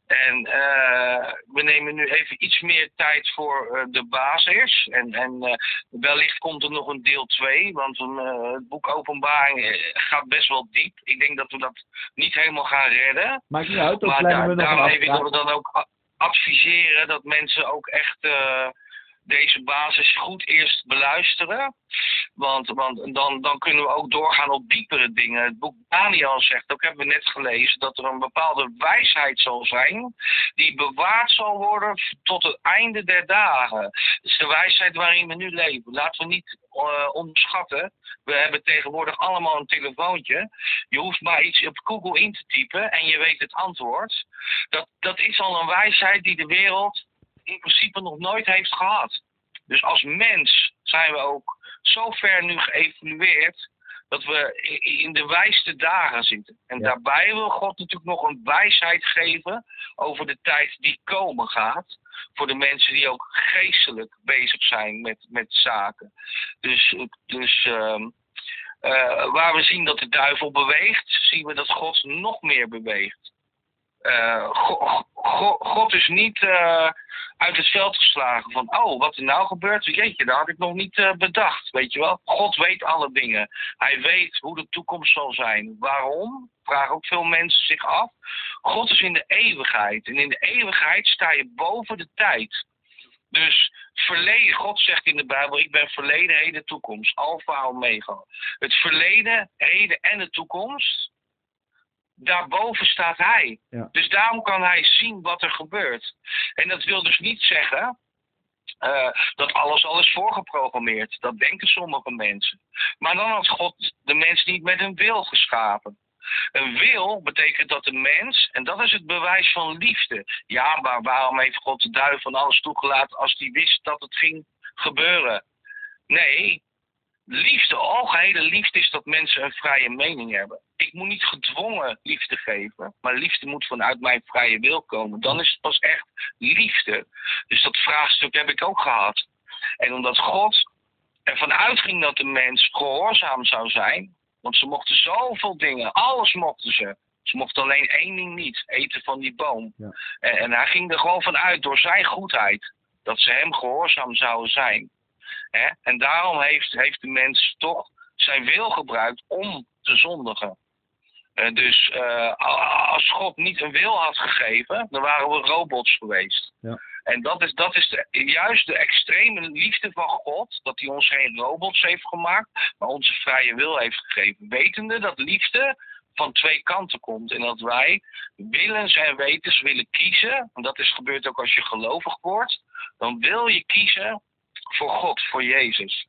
En eh, we nemen nu even iets meer tijd voor eh, de basis. En, en wellicht komt er nog een deel 2, want een, het boek Openbaring gaat best wel diep. Ik denk dat we dat niet helemaal gaan redden. Maakt niet uit, dat Maar daar, we nog even afspraak. willen we dan ook adviseren dat mensen ook echt deze basis goed eerst beluisteren. Want, want dan, dan kunnen we ook doorgaan op diepere dingen. Het boek Daniel zegt, ook hebben we net gelezen, dat er een bepaalde wijsheid zal zijn die bewaard zal worden tot het einde der dagen. Dat is de wijsheid waarin we nu leven. Laten we niet eh, onderschatten. We hebben tegenwoordig allemaal een telefoontje. Je hoeft maar iets op Google in te typen en je weet het antwoord. Dat, dat is al een wijsheid die de wereld in principe nog nooit heeft gehad. Dus als mens zijn we ook zo ver nu geëvolueerd dat we in de wijste dagen zitten. En Ja. daarbij wil God natuurlijk nog een wijsheid geven over de tijd die komen gaat. Voor de mensen die ook geestelijk bezig zijn met, met zaken. Dus, dus ehm, eh, waar we zien dat de duivel beweegt, zien we dat God nog meer beweegt. Eh, Go- Go- God is niet eh, uit het veld geslagen van, oh, wat er nou gebeurt, jeetje, dat had ik nog niet eh, bedacht, weet je wel. God weet alle dingen. Hij weet hoe de toekomst zal zijn. Waarom? Vragen ook veel mensen zich af. God is in de eeuwigheid. En in de eeuwigheid sta je boven de tijd. Dus verleden, God zegt in de Bijbel, ik ben verleden, heden, toekomst. Alfa, omega. Het verleden, heden en de toekomst, daarboven staat hij. Ja. Dus daarom kan hij zien wat er gebeurt. En dat wil dus niet zeggen eh, dat alles al is voorgeprogrammeerd. Dat denken sommige mensen. Maar dan had God de mens niet met een wil geschapen. Een wil betekent dat de mens, en dat is het bewijs van liefde. Ja, maar waarom heeft God de duivel van alles toegelaten als hij wist dat het ging gebeuren? Nee, liefde, algehele liefde is dat mensen een vrije mening hebben. Ik moet niet gedwongen liefde geven, maar liefde moet vanuit mijn vrije wil komen. Dan is het pas echt liefde. Dus dat vraagstuk heb ik ook gehad. En omdat God ervan uitging dat de mens gehoorzaam zou zijn, want ze mochten zoveel dingen, alles mochten ze. Ze mochten alleen één ding niet, eten van die boom. Ja. En, en hij ging er gewoon van uit, door zijn goedheid, dat ze hem gehoorzaam zouden zijn. Hè? En daarom heeft, heeft de mens toch zijn wil gebruikt om te zondigen. Eh, dus eh, als God niet een wil had gegeven, dan waren we robots geweest. Ja. En dat is, dat is de, juist de extreme liefde van God, dat hij ons geen robots heeft gemaakt, maar onze vrije wil heeft gegeven. Wetende dat liefde van twee kanten komt en dat wij willens en wetens willen kiezen, en dat is gebeurd ook als je gelovig wordt, dan wil je kiezen voor God, voor Jezus.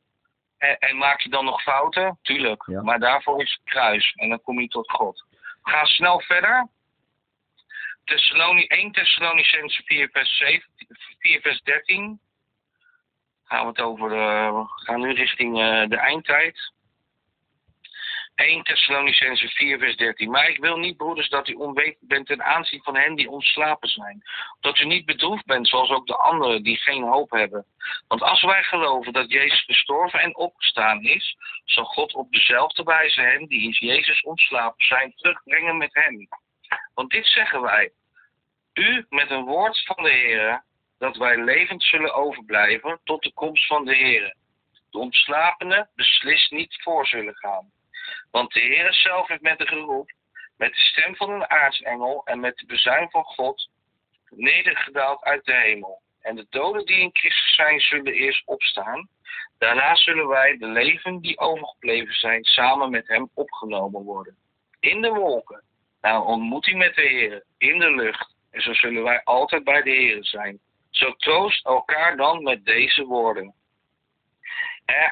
En, en maak je dan nog fouten? Tuurlijk. Ja. Maar daarvoor is het kruis. En dan kom je tot God. We gaan snel verder. Thessaloni, 1 Thessalonicense 4 vers, 17, 4 vers 13. Gaan we het over, eh, we gaan nu richting eh, de eindtijd. 1 Thessalonicense 4 vers 13. Maar ik wil niet, broeders, dat u onwetend bent ten aanzien van hen die ontslapen zijn. Dat u niet bedroefd bent, zoals ook de anderen die geen hoop hebben. Want als wij geloven dat Jezus gestorven en opgestaan is, zal God op dezelfde wijze hen die in Jezus ontslapen zijn, terugbrengen met hem. Want dit zeggen wij. U met een woord van de Heer, dat wij levend zullen overblijven tot de komst van de Heer. De ontslapenen beslist niet voor zullen gaan. Want de Heer zelf heeft met een geroep, met de stem van een aartsengel en met de bezuin van God, nedergedaald uit de hemel. En de doden die in Christus zijn, zullen eerst opstaan. Daarna zullen wij, de leven die overgebleven zijn, samen met hem opgenomen worden. In de wolken, naar een ontmoeting met de Heer, in de lucht. En zo zullen wij altijd bij de Heer zijn. Zo troost elkaar dan met deze woorden. Hè,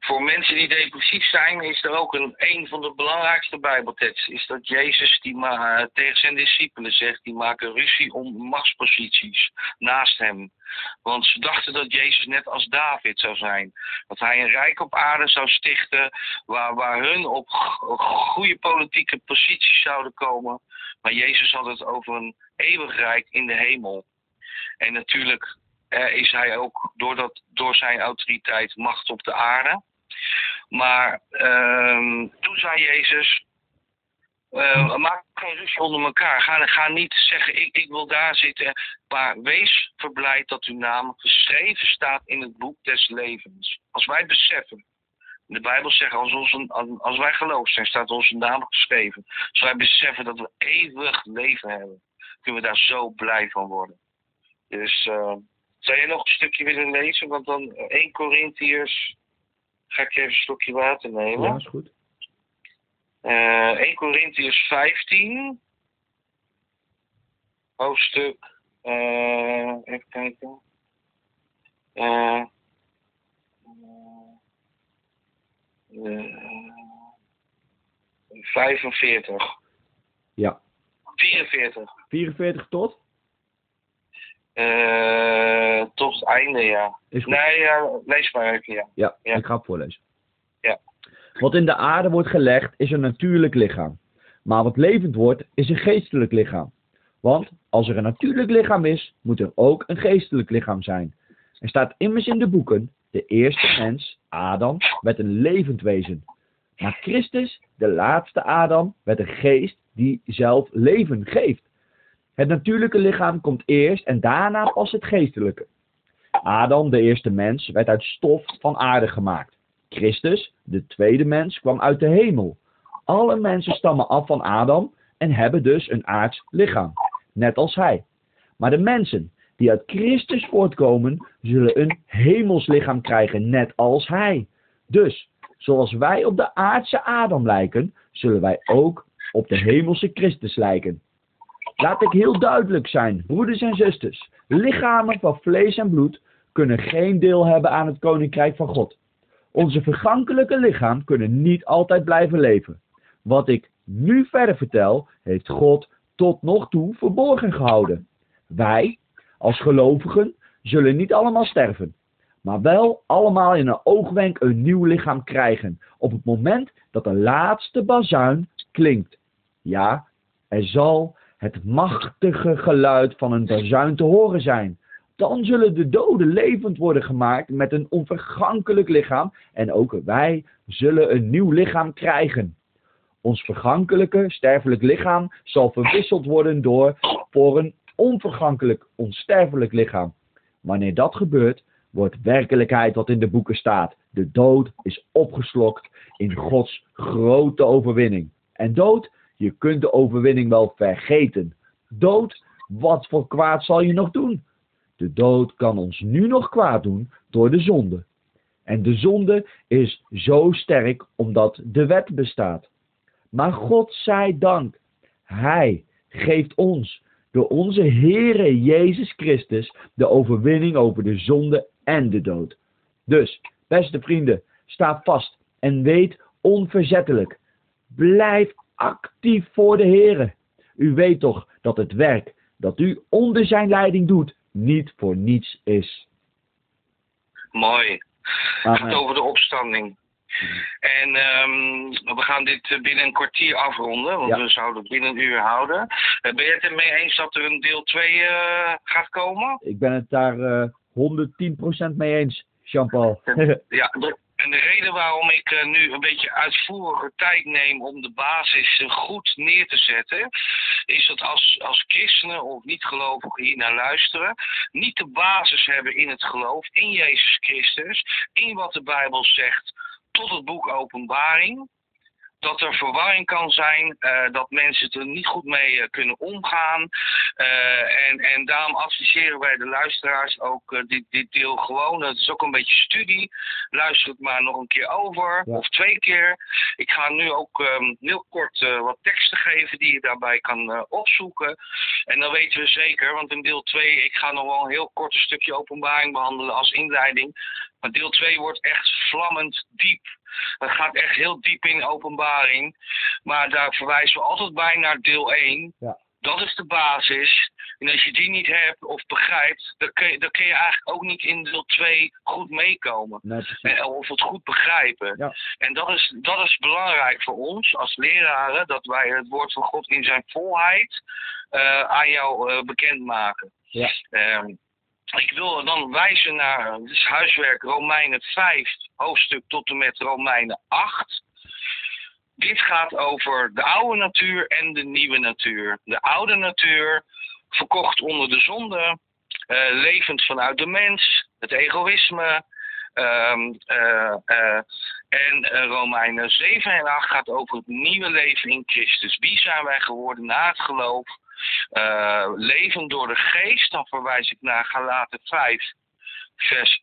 voor mensen die depressief zijn, is er ook een, een van de belangrijkste Bijbelteksten. Is dat Jezus die ma tegen zijn discipelen zegt, die maken ruzie om machtsposities naast hem. Want ze dachten dat Jezus net als David zou zijn. Dat hij een rijk op aarde zou stichten, waar, waar hun op go- goede politieke posities zouden komen. Maar Jezus had het over een eeuwig rijk in de hemel. En natuurlijk eh, is hij ook door, dat, door zijn autoriteit macht op de aarde. Maar ehm, toen zei Jezus, eh, maak geen ruzie onder elkaar. Ga, ga niet zeggen, ik, ik wil daar zitten. Maar wees verblijd dat uw naam geschreven staat in het boek des levens. Als wij beseffen, de Bijbel zegt, als, onze, als wij geloofd zijn, staat onze naam geschreven. Als wij beseffen dat we eeuwig leven hebben, kunnen we daar zo blij van worden. Dus eh, zou je nog een stukje willen lezen? Want dan eh, 1 Corinthiërs, ga ik even een slokje water nemen. Ja, is goed. Eh 1 Corinthiërs 15, hoofdstuk, eh, even kijken. Eh, eh, 45, Ja. 44. 44 tot? Eh, tot het einde, ja. Nee, ja, lees maar even, ja. Ja, Ja. ik ga het voorlezen. Ja. Wat in de aarde wordt gelegd is een natuurlijk lichaam. Maar wat levend wordt is een geestelijk lichaam. Want als er een natuurlijk lichaam is, moet er ook een geestelijk lichaam zijn. Er staat immers in de boeken, de eerste mens, Adam, werd een levend wezen. Maar Christus, de laatste Adam, werd een geest die zelf leven geeft. Het natuurlijke lichaam komt eerst en daarna pas het geestelijke. Adam, de eerste mens, werd uit stof van aarde gemaakt. Christus, de tweede mens, kwam uit de hemel. Alle mensen stammen af van Adam en hebben dus een aards lichaam, net als hij. Maar de mensen die uit Christus voortkomen, zullen een hemels lichaam krijgen, net als Hij. Dus, zoals wij op de aardse Adam lijken, zullen wij ook op de hemelse Christus lijken. Laat ik heel duidelijk zijn, broeders en zusters. Lichamen van vlees en bloed kunnen geen deel hebben aan het koninkrijk van God. Onze vergankelijke lichaam kunnen niet altijd blijven leven. Wat ik nu verder vertel, heeft God tot nog toe verborgen gehouden. Wij, als gelovigen, zullen niet allemaal sterven, maar wel allemaal in een oogwenk een nieuw lichaam krijgen, op het moment dat de laatste bazuin klinkt. Ja, er zal het machtige geluid van een bazuin te horen zijn. Dan zullen de doden levend worden gemaakt met een onvergankelijk lichaam en ook wij zullen een nieuw lichaam krijgen. Ons vergankelijke, sterfelijk lichaam zal verwisseld worden door voor een onvergankelijk, onsterfelijk lichaam. Wanneer dat gebeurt, wordt werkelijkheid wat in de boeken staat. De dood is opgeslokt in Gods grote overwinning. En dood, je kunt de overwinning wel vergeten. Dood, wat voor kwaad zal je nog doen? De dood kan ons nu nog kwaad doen door de zonde. En de zonde is zo sterk omdat de wet bestaat. Maar God zij dank, Hij geeft ons door onze Heere Jezus Christus de overwinning over de zonde en de dood. Dus, beste vrienden, sta vast en weet onverzettelijk. Blijf actief voor de Heere. U weet toch dat het werk dat u onder zijn leiding doet, niet voor niets is. Mooi. Het gaat over de opstanding. En um, we gaan dit binnen een kwartier afronden, want we zouden het binnen een uur houden. Uh, ben je het ermee eens dat er een deel 2 uh, eh, gaat komen? Ik ben het daar uh, eh, 110% mee eens, Jean-Paul. [LAUGHS] ja, [LAUGHS] en de reden waarom ik uh, nu een beetje uitvoerige tijd neem om de basis goed neer te zetten, is dat als, als christenen of niet-gelovigen hier naar luisteren, niet de basis hebben in het geloof, in Jezus Christus, in wat de Bijbel zegt tot het boek Openbaring. Dat er verwarring kan zijn, uh, dat mensen er niet goed mee uh, kunnen omgaan. Uh, en, en daarom adviseren wij de luisteraars ook dit, dit deel gewoon. Het is ook een beetje studie. Luister het maar nog een keer over, ja. of twee keer. Ik ga nu ook um, heel kort wat teksten geven die je daarbij kan opzoeken. En dan weten we zeker, want in deel 2, ik ga nog wel een heel kort stukje openbaring behandelen als inleiding. Maar deel 2 wordt echt vlammend diep. Het gaat echt heel diep in openbaring. Maar daar verwijzen we altijd bij naar deel 1. Ja. Dat is de basis. En als je die niet hebt of begrijpt, dan kun je, dan kun je eigenlijk ook niet in deel 2 goed meekomen. Nee, of het goed begrijpen. Ja. En dat is, dat is belangrijk voor ons als leraren, dat wij het woord van God in zijn volheid uh, aan jou uh, bekendmaken. Ja. Um, ik wil dan wijzen naar het huiswerk Romeinen 5, hoofdstuk tot en met Romeinen 8. Dit gaat over de oude natuur en de nieuwe natuur. De oude natuur, verkocht onder de zonde, uh, levend vanuit de mens, het egoïsme. Um, uh, uh, en Romeinen 7 en 8 gaat over het nieuwe leven in Christus. Wie zijn wij geworden na het geloof? Uh, leven door de geest, dan verwijs ik naar Galaten 5, vers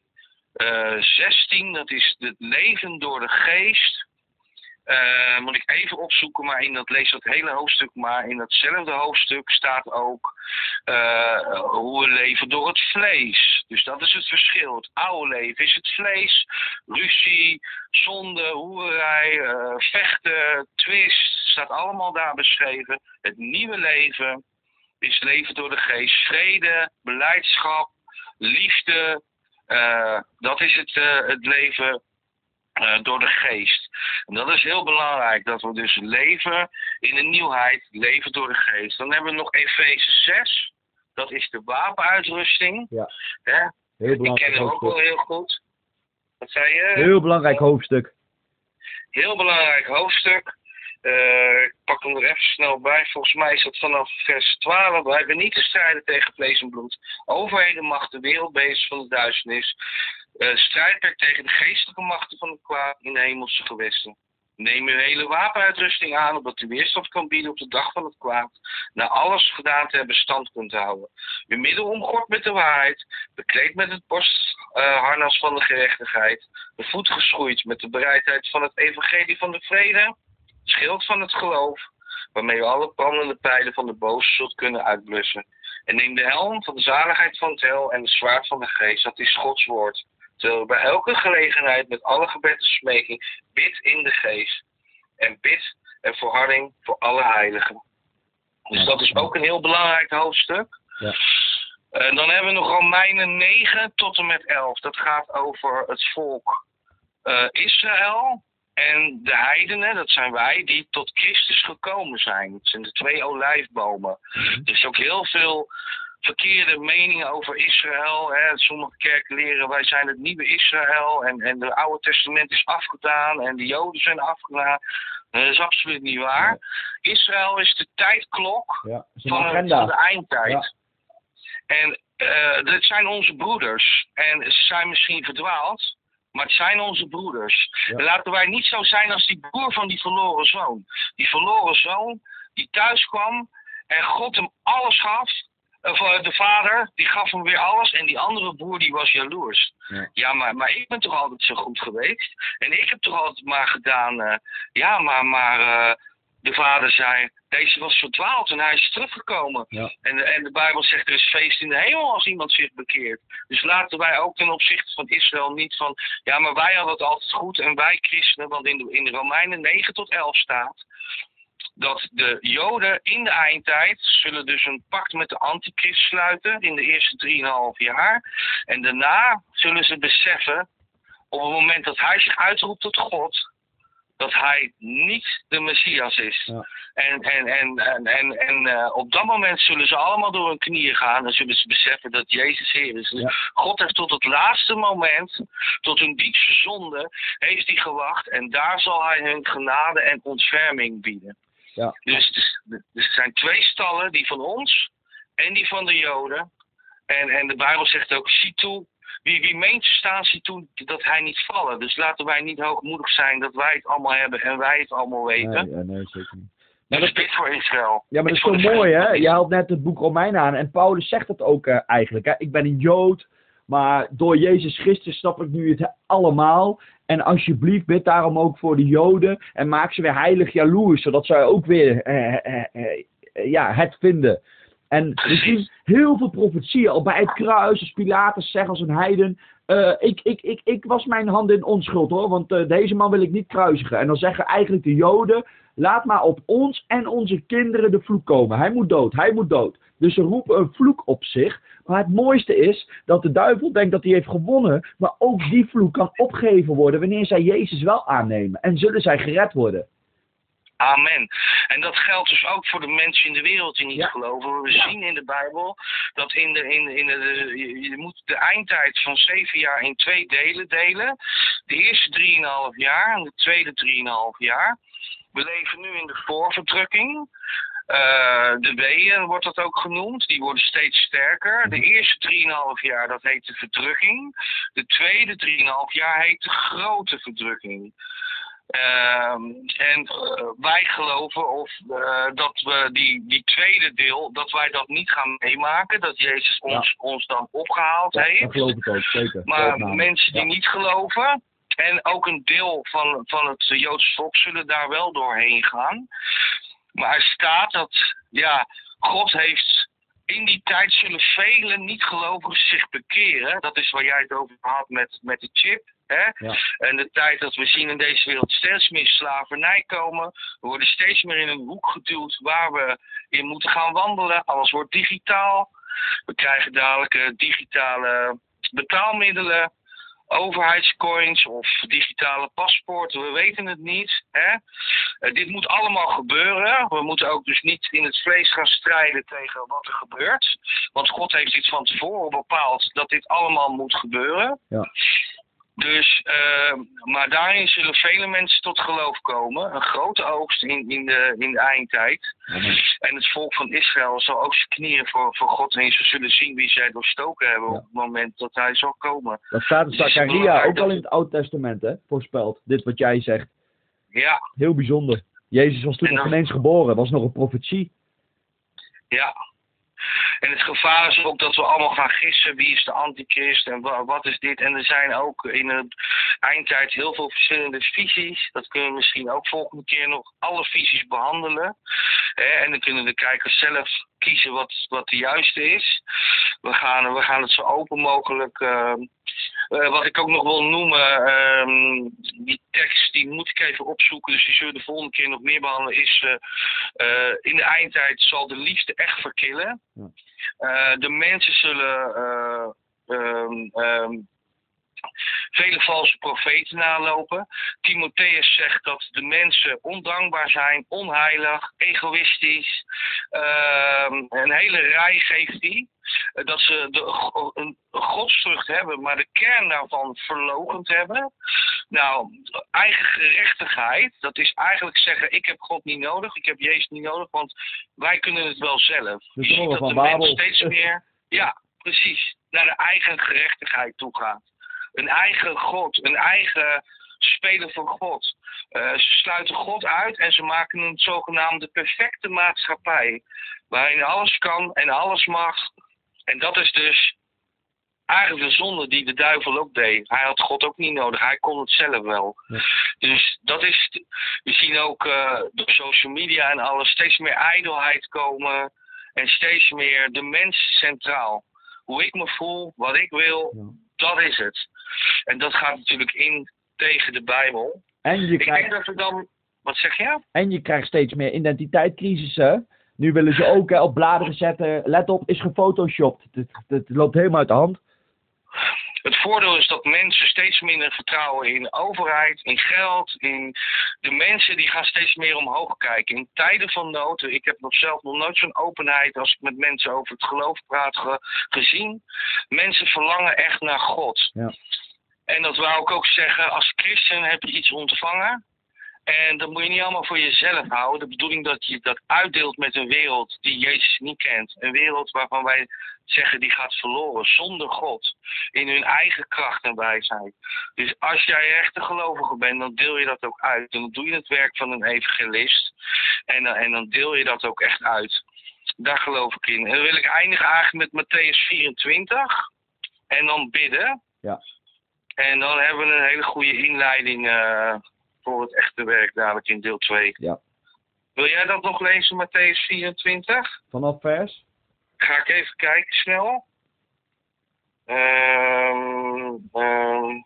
uh, eh, 16. Dat is het leven door de geest. Uh, moet ik even opzoeken, maar in dat lees dat hele hoofdstuk, maar in datzelfde hoofdstuk staat ook uh, hoe we leven door het vlees. Dus dat is het verschil. Het oude leven is het vlees, ruzie, zonde, hoerij, uh, vechten, twist, staat allemaal daar beschreven. Het nieuwe leven is leven door de geest, vrede, beleidschap, liefde. dat is het, het leven uh, door de geest. En dat is heel belangrijk, dat we dus leven in een nieuwheid, leven door de geest. Dan hebben we nog Efeze 6, dat is de wapenuitrusting. Ja. Hè? Heel belangrijk ook wel heel goed. Wat zei je? Heel belangrijk hoofdstuk. Heel belangrijk hoofdstuk. Uh, ik pak hem er even snel bij. Volgens mij is dat vanaf vers 12. Wij hebben niet te strijden tegen vlees en bloed. Overheden, machten, wereldbeesten van de duisternis. Uh, strijdperk tegen de geestelijke machten van het kwaad in de hemelse gewesten. Neem uw hele wapenuitrusting aan, opdat u weerstand kan bieden op de dag van het kwaad. Na alles gedaan te hebben, stand kunt houden. Uw middel omgord met de waarheid, bekleed met het borstharnas van de gerechtigheid, de voet geschoeid met de bereidheid van het evangelie van de vrede, schild van het geloof, waarmee u alle brandende pijlen van de boze zult kunnen uitblussen. En neem de helm van de zaligheid van het hel en de zwaard van de geest, dat is Gods woord. Terwijl u bij elke gelegenheid met alle gebed en smeking bid in de geest. En bid en volharding voor alle heiligen. Dus dat is ook een heel belangrijk hoofdstuk. Ja. En dan hebben we nog Romeinen 9 tot en met 11. Dat gaat over het volk eh, Israël en de heidenen, dat zijn wij, die tot Christus gekomen zijn. Het zijn de twee olijfbomen. Mhm. Er is ook heel veel verkeerde meningen over Israël. Hè. Sommige kerken leren wij zijn het nieuwe Israël en, en het Oude Testament is afgedaan en de Joden zijn afgedaan. Dat is absoluut niet waar. Israël is de tijdklok Ja, dat is van, de eindtijd. Ja. En eh dit zijn onze broeders. En ze zijn misschien verdwaald, maar het zijn onze broeders. Ja. Laten wij niet zo zijn als die broer van die verloren zoon. Die verloren zoon die thuis kwam en God hem alles gaf. Of eh, de vader, die gaf hem weer alles. En die andere broer, die was jaloers. Ja. Ja, maar, maar ik ben toch altijd zo goed geweest. En ik heb toch altijd maar gedaan. eh, ja, maar, maar eh, de vader zei, deze was verdwaald en hij is teruggekomen. Ja. En, de, en de Bijbel zegt, er is feest in de hemel als iemand zich bekeert. Dus laten wij ook ten opzichte van Israël niet van, ja, maar wij hadden het altijd goed en wij christenen, want in de, in Romeinen 9 tot 11 staat dat de Joden in de eindtijd zullen dus een pact met de antichrist sluiten in de eerste 3,5 jaar. En daarna zullen ze beseffen, op het moment dat hij zich uitroept tot God, dat hij niet de Messias is. Ja. En, en, en, en, en, en eh, op dat moment zullen ze allemaal door hun knieën gaan en zullen ze beseffen dat Jezus Heer is. Dus Ja. God heeft tot het laatste moment, tot hun diepste zonde, heeft hij gewacht. En daar zal hij hun genade en ontferming bieden. Ja. Dus, dus, dus er zijn twee stallen, die van ons en die van de Joden. En, en de Bijbel zegt ook, zie toe, wie, wie meent staan, zie toe dat hij niet vallen. Dus laten wij niet hoogmoedig zijn dat wij het allemaal hebben en wij het allemaal weten. Nee, ja, nee, zeker niet. Maar dat, bid voor Israël. ja, maar dat is zo mooi, hè? Je haalt net het boek Romeinen aan. En Paulus zegt het ook eh, eigenlijk, hè? Ik ben een Jood, maar door Jezus Christus snap ik nu het allemaal. En alsjeblieft, bid daarom ook voor de Joden. En maak ze weer heilig jaloers, zodat zij ook weer eh, eh, eh, eh, ja, het vinden. En we zien heel veel profetieën al bij het kruis. Als Pilatus zegt als een heiden. eh, ik, ik, ik, ik was mijn hand in onschuld hoor, want eh, deze man wil ik niet kruisigen. En dan zeggen eigenlijk de Joden: laat maar op ons en onze kinderen de vloek komen. Hij moet dood, hij moet dood. Dus ze roepen een vloek op zich. Maar het mooiste is dat de duivel denkt dat hij heeft gewonnen. Maar ook die vloek kan opgegeven worden wanneer zij Jezus wel aannemen. En zullen zij gered worden. Amen. En dat geldt dus ook voor de mensen in de wereld die niet Ja. geloven. We Ja. zien in de Bijbel dat in de, in, in de, je, je moet de eindtijd van zeven jaar in twee delen delen. De eerste drieënhalf jaar en de tweede drieënhalf jaar. We leven nu in de voorverdrukking. Eh, de weeën wordt dat ook genoemd. Die worden steeds sterker. De eerste 3,5 jaar dat heet de verdrukking. De tweede 3,5 jaar heet de grote verdrukking. Ehm, en eh, wij geloven of, eh, dat we die, die tweede deel, dat wij dat niet gaan meemaken. Dat Jezus ons, ons dan opgehaald Ja, heeft. dat geloof ik ook, zeker. Maar mensen die niet geloven, en ook een deel van, van het Joodse volk zullen daar wel doorheen gaan. Maar er staat dat, ja, God heeft, in die tijd zullen vele niet-gelovigen zich bekeren. Dat is waar jij het over had met, met de chip. Hè? Ja. En de tijd dat we zien in deze wereld steeds meer slavernij komen. We worden steeds meer in een hoek geduwd waar we in moeten gaan wandelen. Alles wordt digitaal. We krijgen dadelijk eh, digitale betaalmiddelen, overheidscoins of digitale paspoorten. We weten het niet. Hè? Eh, dit moet allemaal gebeuren. We moeten ook dus niet in het vlees gaan strijden tegen wat er gebeurt. Want God heeft dit van tevoren bepaald dat dit allemaal moet gebeuren. Ja. Dus, eh, maar daarin zullen vele mensen tot geloof komen. Een grote oogst in, in, de, in de eindtijd. Amen. En het volk van Israël zal ook zijn knieën voor, voor God heen. Ze zullen zien wie zij doorstoken hebben Ja. op het moment dat hij zal komen. Dat staat in Zachariah belangrijk ook al in het Oude Testament, hè? Voorspeld. Dit wat jij zegt. Ja, Heel bijzonder. Jezus was toen En nog dan- ineens geboren. was nog een profetie. ja. En het gevaar is ook dat we allemaal gaan gissen wie is de antichrist en wa- wat is dit. En er zijn ook in de eindtijd heel veel verschillende visies. Dat kunnen we misschien ook volgende keer nog alle visies behandelen. En dan kunnen de kijkers zelf kiezen wat, wat de juiste is. We gaan, we gaan het zo open mogelijk. eh, eh, wat ik ook nog wil noemen, ehm, die tekst die moet ik even opzoeken, dus die zullen we de volgende keer nog meer behandelen, is eh, eh, in de eindtijd zal de liefde echt verkillen. De mensen zullen eh, ehm, ehm, vele valse profeten nalopen. Timotheus zegt dat de mensen ondankbaar zijn, onheilig, egoïstisch. Ehm, een hele rij geeft hij. Eh, Dat ze de, een godsvrucht hebben, maar de kern daarvan verlogend hebben. Nou, eigen gerechtigheid, dat is eigenlijk zeggen: ik heb God niet nodig, ik heb Jezus niet nodig, want wij kunnen het wel zelf. Je ziet dat de mens steeds meer, ja, precies, naar de eigen gerechtigheid toe gaat. Een eigen God, een eigen spelen voor God. Eh, ze sluiten God uit en ze maken een zogenaamde perfecte maatschappij. Waarin alles kan en alles mag. En dat is dus eigenlijk de zonde die de duivel ook deed. Hij had God ook niet nodig, hij kon het zelf wel. Ja. Dus dat is, we zien ook eh, door social media en alles steeds meer ijdelheid komen. En steeds meer de mens centraal. Hoe ik me voel, wat ik wil, Ja. dat is het. En dat gaat natuurlijk in tegen de Bijbel. En je Ik denk krijgt, dat we dan. Wat zeg je? en je krijgt steeds meer identiteitscrisissen. Nu willen ze ook hè, op bladeren zetten. Let op, is gefotoshopt. Het, het, het loopt helemaal uit de hand. Het voordeel is dat mensen steeds minder vertrouwen in overheid, in geld, in de mensen die gaan steeds meer omhoog kijken. In tijden van nood, ik heb nog zelf nog nooit zo'n openheid als ik met mensen over het geloof praat ge- gezien. Mensen verlangen echt naar God. Ja. En dat wou ik ook zeggen, als christen heb je iets ontvangen. En dat moet je niet allemaal voor jezelf houden. De bedoeling dat je dat uitdeelt met een wereld die Jezus niet kent. Een wereld waarvan wij zeggen die gaat verloren zonder God. In hun eigen kracht en wijsheid. Dus als jij echt een gelovige bent, dan deel je dat ook uit. En dan doe je het werk van een evangelist. En, dan- en dan deel je dat ook echt uit. Daar geloof ik in. En dan wil ik eindigen eigenlijk met Matthäus 24. En dan bidden. Ja. En dan hebben we een hele goede inleiding eh, voor het echte werk dadelijk in deel 2. Ja. Wil jij dat nog lezen, Matthäus 24? Vanaf vers. Ga ik even kijken snel. Ehm, ehm,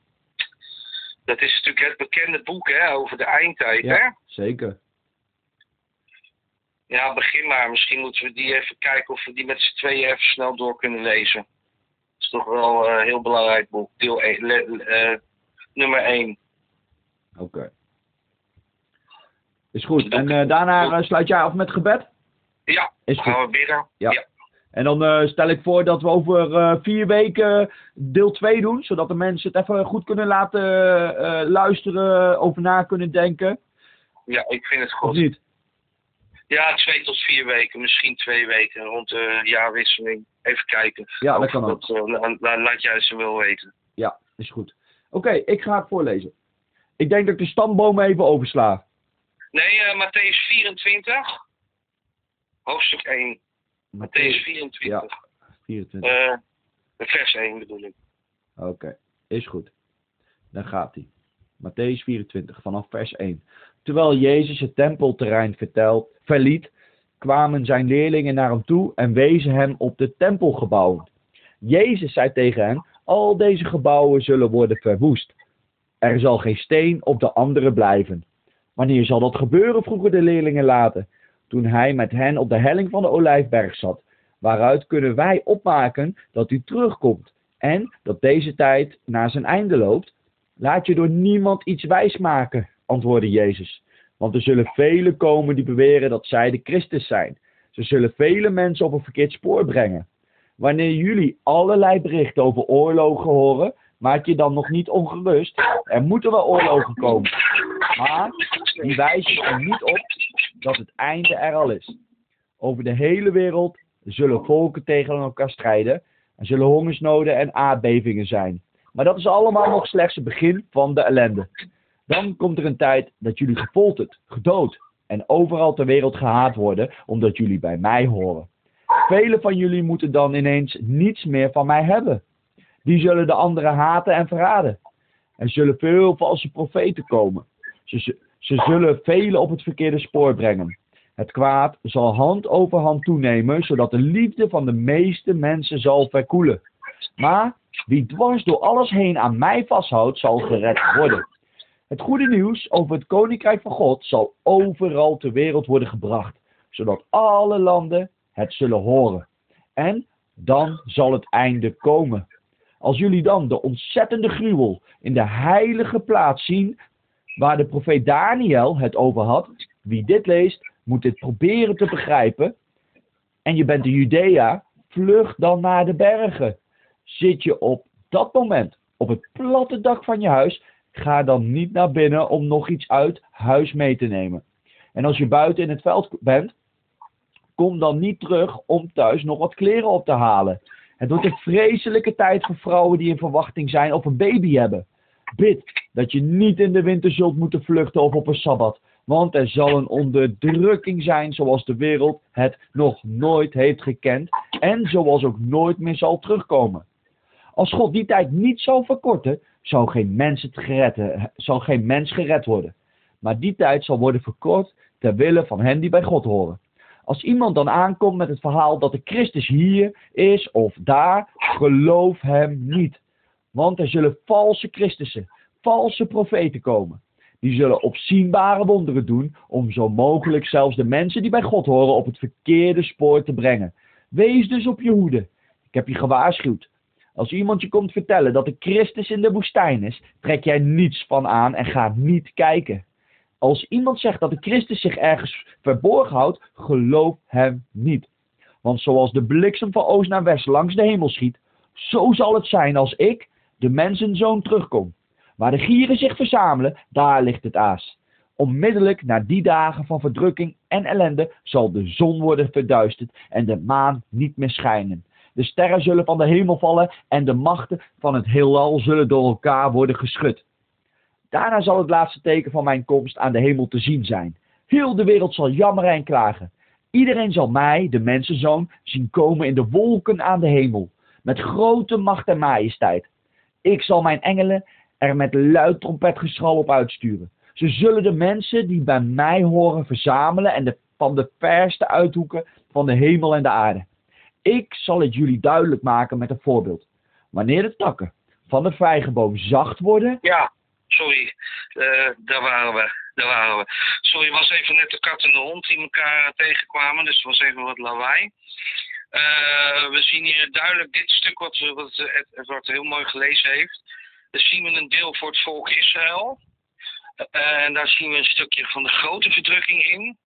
dat is natuurlijk het bekende boek hè, over de eindtijd. Hè? Ja, zeker. Ja, begin maar. Misschien moeten we die even kijken of we die met z'n tweeën even snel door kunnen lezen. Dat is toch wel eh, een heel belangrijk boek. Deel 1, le- eh, nummer 1. Oké. Is goed. En eh, daarna eh, sluit jij af met gebed? Ja, Is goed. gaan we bidden. Ja. En dan eh, stel ik voor dat we over vier weken deel 2 doen, zodat de mensen het even goed kunnen laten luisteren, over na kunnen denken. Ja, ik vind het Of goed. niet? Ja, twee tot vier weken, misschien twee weken rond de jaarwisseling. Even kijken. Ja, dat Of kan ook. Dat, la- la- laat jij ze wel weten. Ja, is goed. Oké, ik ga het voorlezen. Ik denk dat ik de stambomen even oversla. Nee, eh Matthäus 24. Hoofdstuk 1. Matthäus 24. Ja, 24. Eh, vers 1 bedoel ik. Oké, is goed. Dan gaat hij. Matthäus 24, vanaf vers 1. Terwijl Jezus het tempelterrein vertelt, verliet, kwamen zijn leerlingen naar hem toe en wezen hem op de tempelgebouwen. Jezus zei tegen hen, al deze gebouwen zullen worden verwoest. Er zal geen steen op de andere blijven. Wanneer zal dat gebeuren, vroegen de leerlingen later, toen hij met hen op de helling van de Olijfberg zat. Waaruit kunnen wij opmaken dat u terugkomt en dat deze tijd naar zijn einde loopt? Laat je door niemand iets wijsmaken, antwoordde Jezus. Want er zullen velen komen die beweren dat zij de Christus zijn. Ze zullen vele mensen op een verkeerd spoor brengen. Wanneer jullie allerlei berichten over oorlogen horen, maak je dan nog niet ongerust. Er moeten wel oorlogen komen. Maar die wijzen er niet op dat het einde er al is. Over de hele wereld zullen volken tegen elkaar strijden. Er zullen hongersnoden en aardbevingen zijn. Maar dat is allemaal nog slechts het begin van de ellende. Dan komt er een tijd dat jullie gefolterd, gedood en overal ter wereld gehaat worden, omdat jullie bij mij horen. Velen van jullie moeten dan ineens niets meer van mij hebben. Die zullen de anderen haten en verraden. Er zullen veel valse profeten komen. Ze, zullen velen op het verkeerde spoor brengen. Het kwaad zal hand over hand toenemen, zodat de liefde van de meeste mensen zal verkoelen. Maar wie dwars door alles heen aan mij vasthoudt, zal gered worden. Het goede nieuws over het koninkrijk van God zal overal ter wereld worden gebracht, zodat alle landen het zullen horen. En dan zal het einde komen. Als jullie dan de ontzettende gruwel in de heilige plaats zien, waar de profeet Daniel het over had, wie dit leest, moet dit proberen te begrijpen. En je bent in Judea, vlug dan naar de bergen. Zit je op dat moment op het platte dak van je huis, ga dan niet naar binnen om nog iets uit huis mee te nemen. En als je buiten in het veld bent, kom dan niet terug om thuis nog wat kleren op te halen. Het wordt een vreselijke tijd voor vrouwen die in verwachting zijn of een baby hebben. Bid dat je niet in de winter zult moeten vluchten of op een sabbat, want er zal een onderdrukking zijn zoals de wereld het nog nooit heeft gekend en zoals ook nooit meer zal terugkomen. Als God die tijd niet zou verkorten, zou geen mens, het gered, zou geen mens gered worden. Maar die tijd zal worden verkort ter wille van hen die bij God horen. Als iemand dan aankomt met het verhaal dat de Christus hier is of daar, geloof hem niet. Want er zullen valse Christussen, valse profeten komen. Die zullen opzienbare wonderen doen om zo mogelijk zelfs de mensen die bij God horen op het verkeerde spoor te brengen. Wees dus op je hoede. Ik heb je gewaarschuwd. Als iemand je komt vertellen dat de Christus in de woestijn is, trek jij niets van aan en ga niet kijken. Als iemand zegt dat de Christus zich ergens verborgen houdt, geloof hem niet. Want zoals de bliksem van oost naar west langs de hemel schiet, zo zal het zijn als ik, de mensenzoon, terugkom. Waar de gieren zich verzamelen, daar ligt het aas. Onmiddellijk na die dagen van verdrukking en ellende zal de zon worden verduisterd en de maan niet meer schijnen. De sterren zullen van de hemel vallen en de machten van het heelal zullen door elkaar worden geschud. Daarna zal het laatste teken van mijn komst aan de hemel te zien zijn. Heel de wereld zal jammeren en klagen. Iedereen zal mij, de mensenzoon, zien komen in de wolken aan de hemel, met grote macht en majesteit. Ik zal mijn engelen er met luid trompetgeschal op uitsturen. Ze zullen de mensen die bij mij horen verzamelen en de, van de verste uithoeken van de hemel en de aarde. Ik zal het jullie duidelijk maken met een voorbeeld. Wanneer de takken van de vijgenboom zacht worden. Ja, sorry. Uh, daar waren we. Daar waren we. Sorry, was even net de kat en de hond die elkaar tegenkwamen. Dus het was even wat lawaai. Uh, we zien hier duidelijk dit stuk wat, wat Edward heel mooi gelezen heeft. Zien we een deel voor het volk Israël. Uh, en daar zien we een stukje van de grote verdrukking in.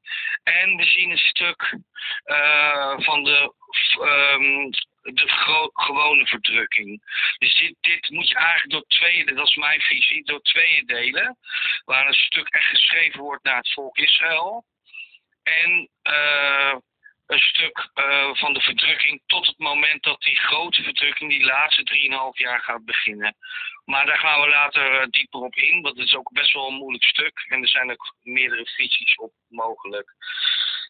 En we zien een stuk uh, van de, um, de gewone verdrukking. Dus dit, moet je eigenlijk door tweeën, dat is mijn visie, door tweeën delen. Waar een stuk echt geschreven wordt naar het volk Israël. En uh, een stuk uh, van de verdrukking tot het moment dat die grote verdrukking, die laatste 3,5 jaar gaat beginnen. Maar daar gaan we later uh, dieper op in, want het is ook best wel een moeilijk stuk. En er zijn ook meerdere visies op mogelijk.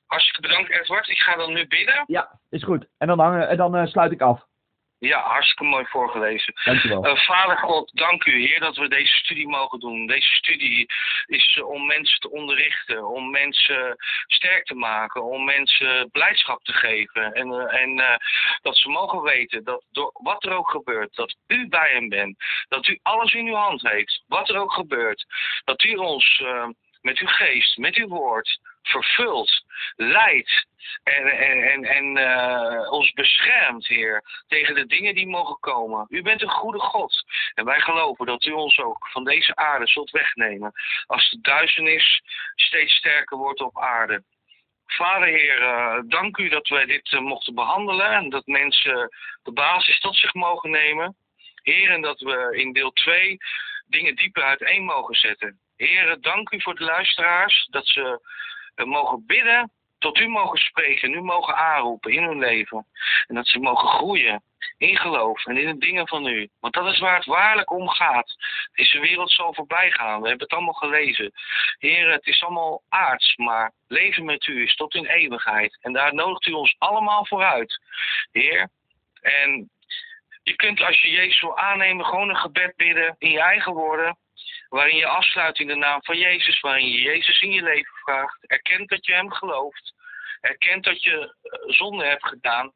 Hartstikke bedankt Edward, ik ga dan nu bidden. Ja, is goed. En dan, dan sluit ik af. Ja, hartstikke mooi voorgelezen. Dankjewel. Uh, Vader God, dank u Heer dat we deze studie mogen doen. Deze studie is uh, om mensen te onderrichten, om mensen sterk te maken, om mensen blijdschap te geven. En, uh, en dat ze mogen weten dat door wat er ook gebeurt, dat u bij hen bent. Dat u alles in uw hand heeft, wat er ook gebeurt. Dat u ons met uw geest, met uw woord vervult, leidt en, en, en, en uh, ons beschermt, Heer, tegen de dingen die mogen komen. U bent een goede God. En wij geloven dat u ons ook van deze aarde zult wegnemen. Als de duisternis steeds sterker wordt op aarde. Vader Heer, uh, dank u dat wij dit uh, mochten behandelen en dat mensen de basis tot zich mogen nemen. Heer, en dat we in deel 2 dingen dieper uiteen mogen zetten. Heer, dank u voor de luisteraars dat ze mogen bidden, tot u mogen spreken, nu mogen aanroepen in hun leven. En dat ze mogen groeien In geloof en in de dingen van u. Want dat is waar het waarlijk om gaat. Deze wereld zal voorbij gaan. We hebben het allemaal gelezen. Heer, het is allemaal aards, maar leven met u is tot in eeuwigheid. En daar nodigt u ons allemaal vooruit. Heer, en je kunt als je Jezus wil aannemen gewoon een gebed bidden in je eigen woorden. Waarin je afsluit in de naam van Jezus. Waarin je Jezus in je leven vraagt. Erkent dat je hem gelooft. Erkent dat je zonde hebt gedaan.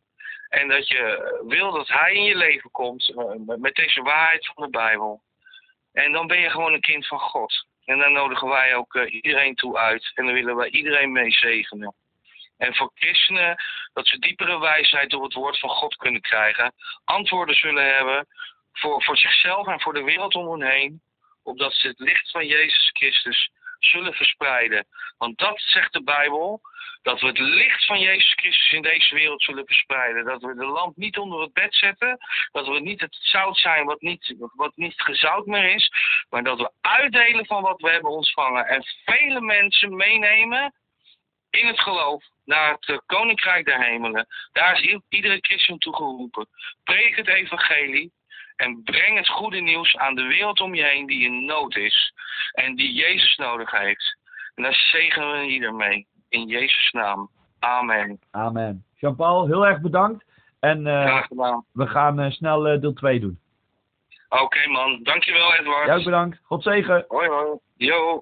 En dat je wil dat hij in je leven komt uh, met deze waarheid van de Bijbel. En dan ben je gewoon een kind van God. En daar nodigen wij ook iedereen toe uit. En dan willen wij iedereen mee zegenen. En voor christenen dat ze diepere wijsheid door het woord van God kunnen krijgen. Antwoorden zullen hebben voor, voor zichzelf en voor de wereld om hen heen. Opdat ze het licht van Jezus Christus zullen verspreiden. Want dat zegt de Bijbel. Dat we het licht van Jezus Christus in deze wereld zullen verspreiden. Dat we de lamp niet onder het bed zetten. Dat we niet het zout zijn wat niet, wat niet gezout meer is. Maar dat we uitdelen van wat we hebben ontvangen. En vele mensen meenemen in het geloof naar het koninkrijk der hemelen. Daar is iedere christen toe geroepen. Preek het evangelie. En breng het goede nieuws aan de wereld om je heen die in nood is. En die Jezus nodig heeft. En daar zegenen we ieder mee. In Jezus' naam. Amen. Amen. Jean-Paul, heel erg bedankt. En uh, Graag gedaan. we gaan uh, snel uh, deel 2 doen. Oké okay, man. Dankjewel Edward. Jij bedankt. God zegen. Hoi hoi. Yo.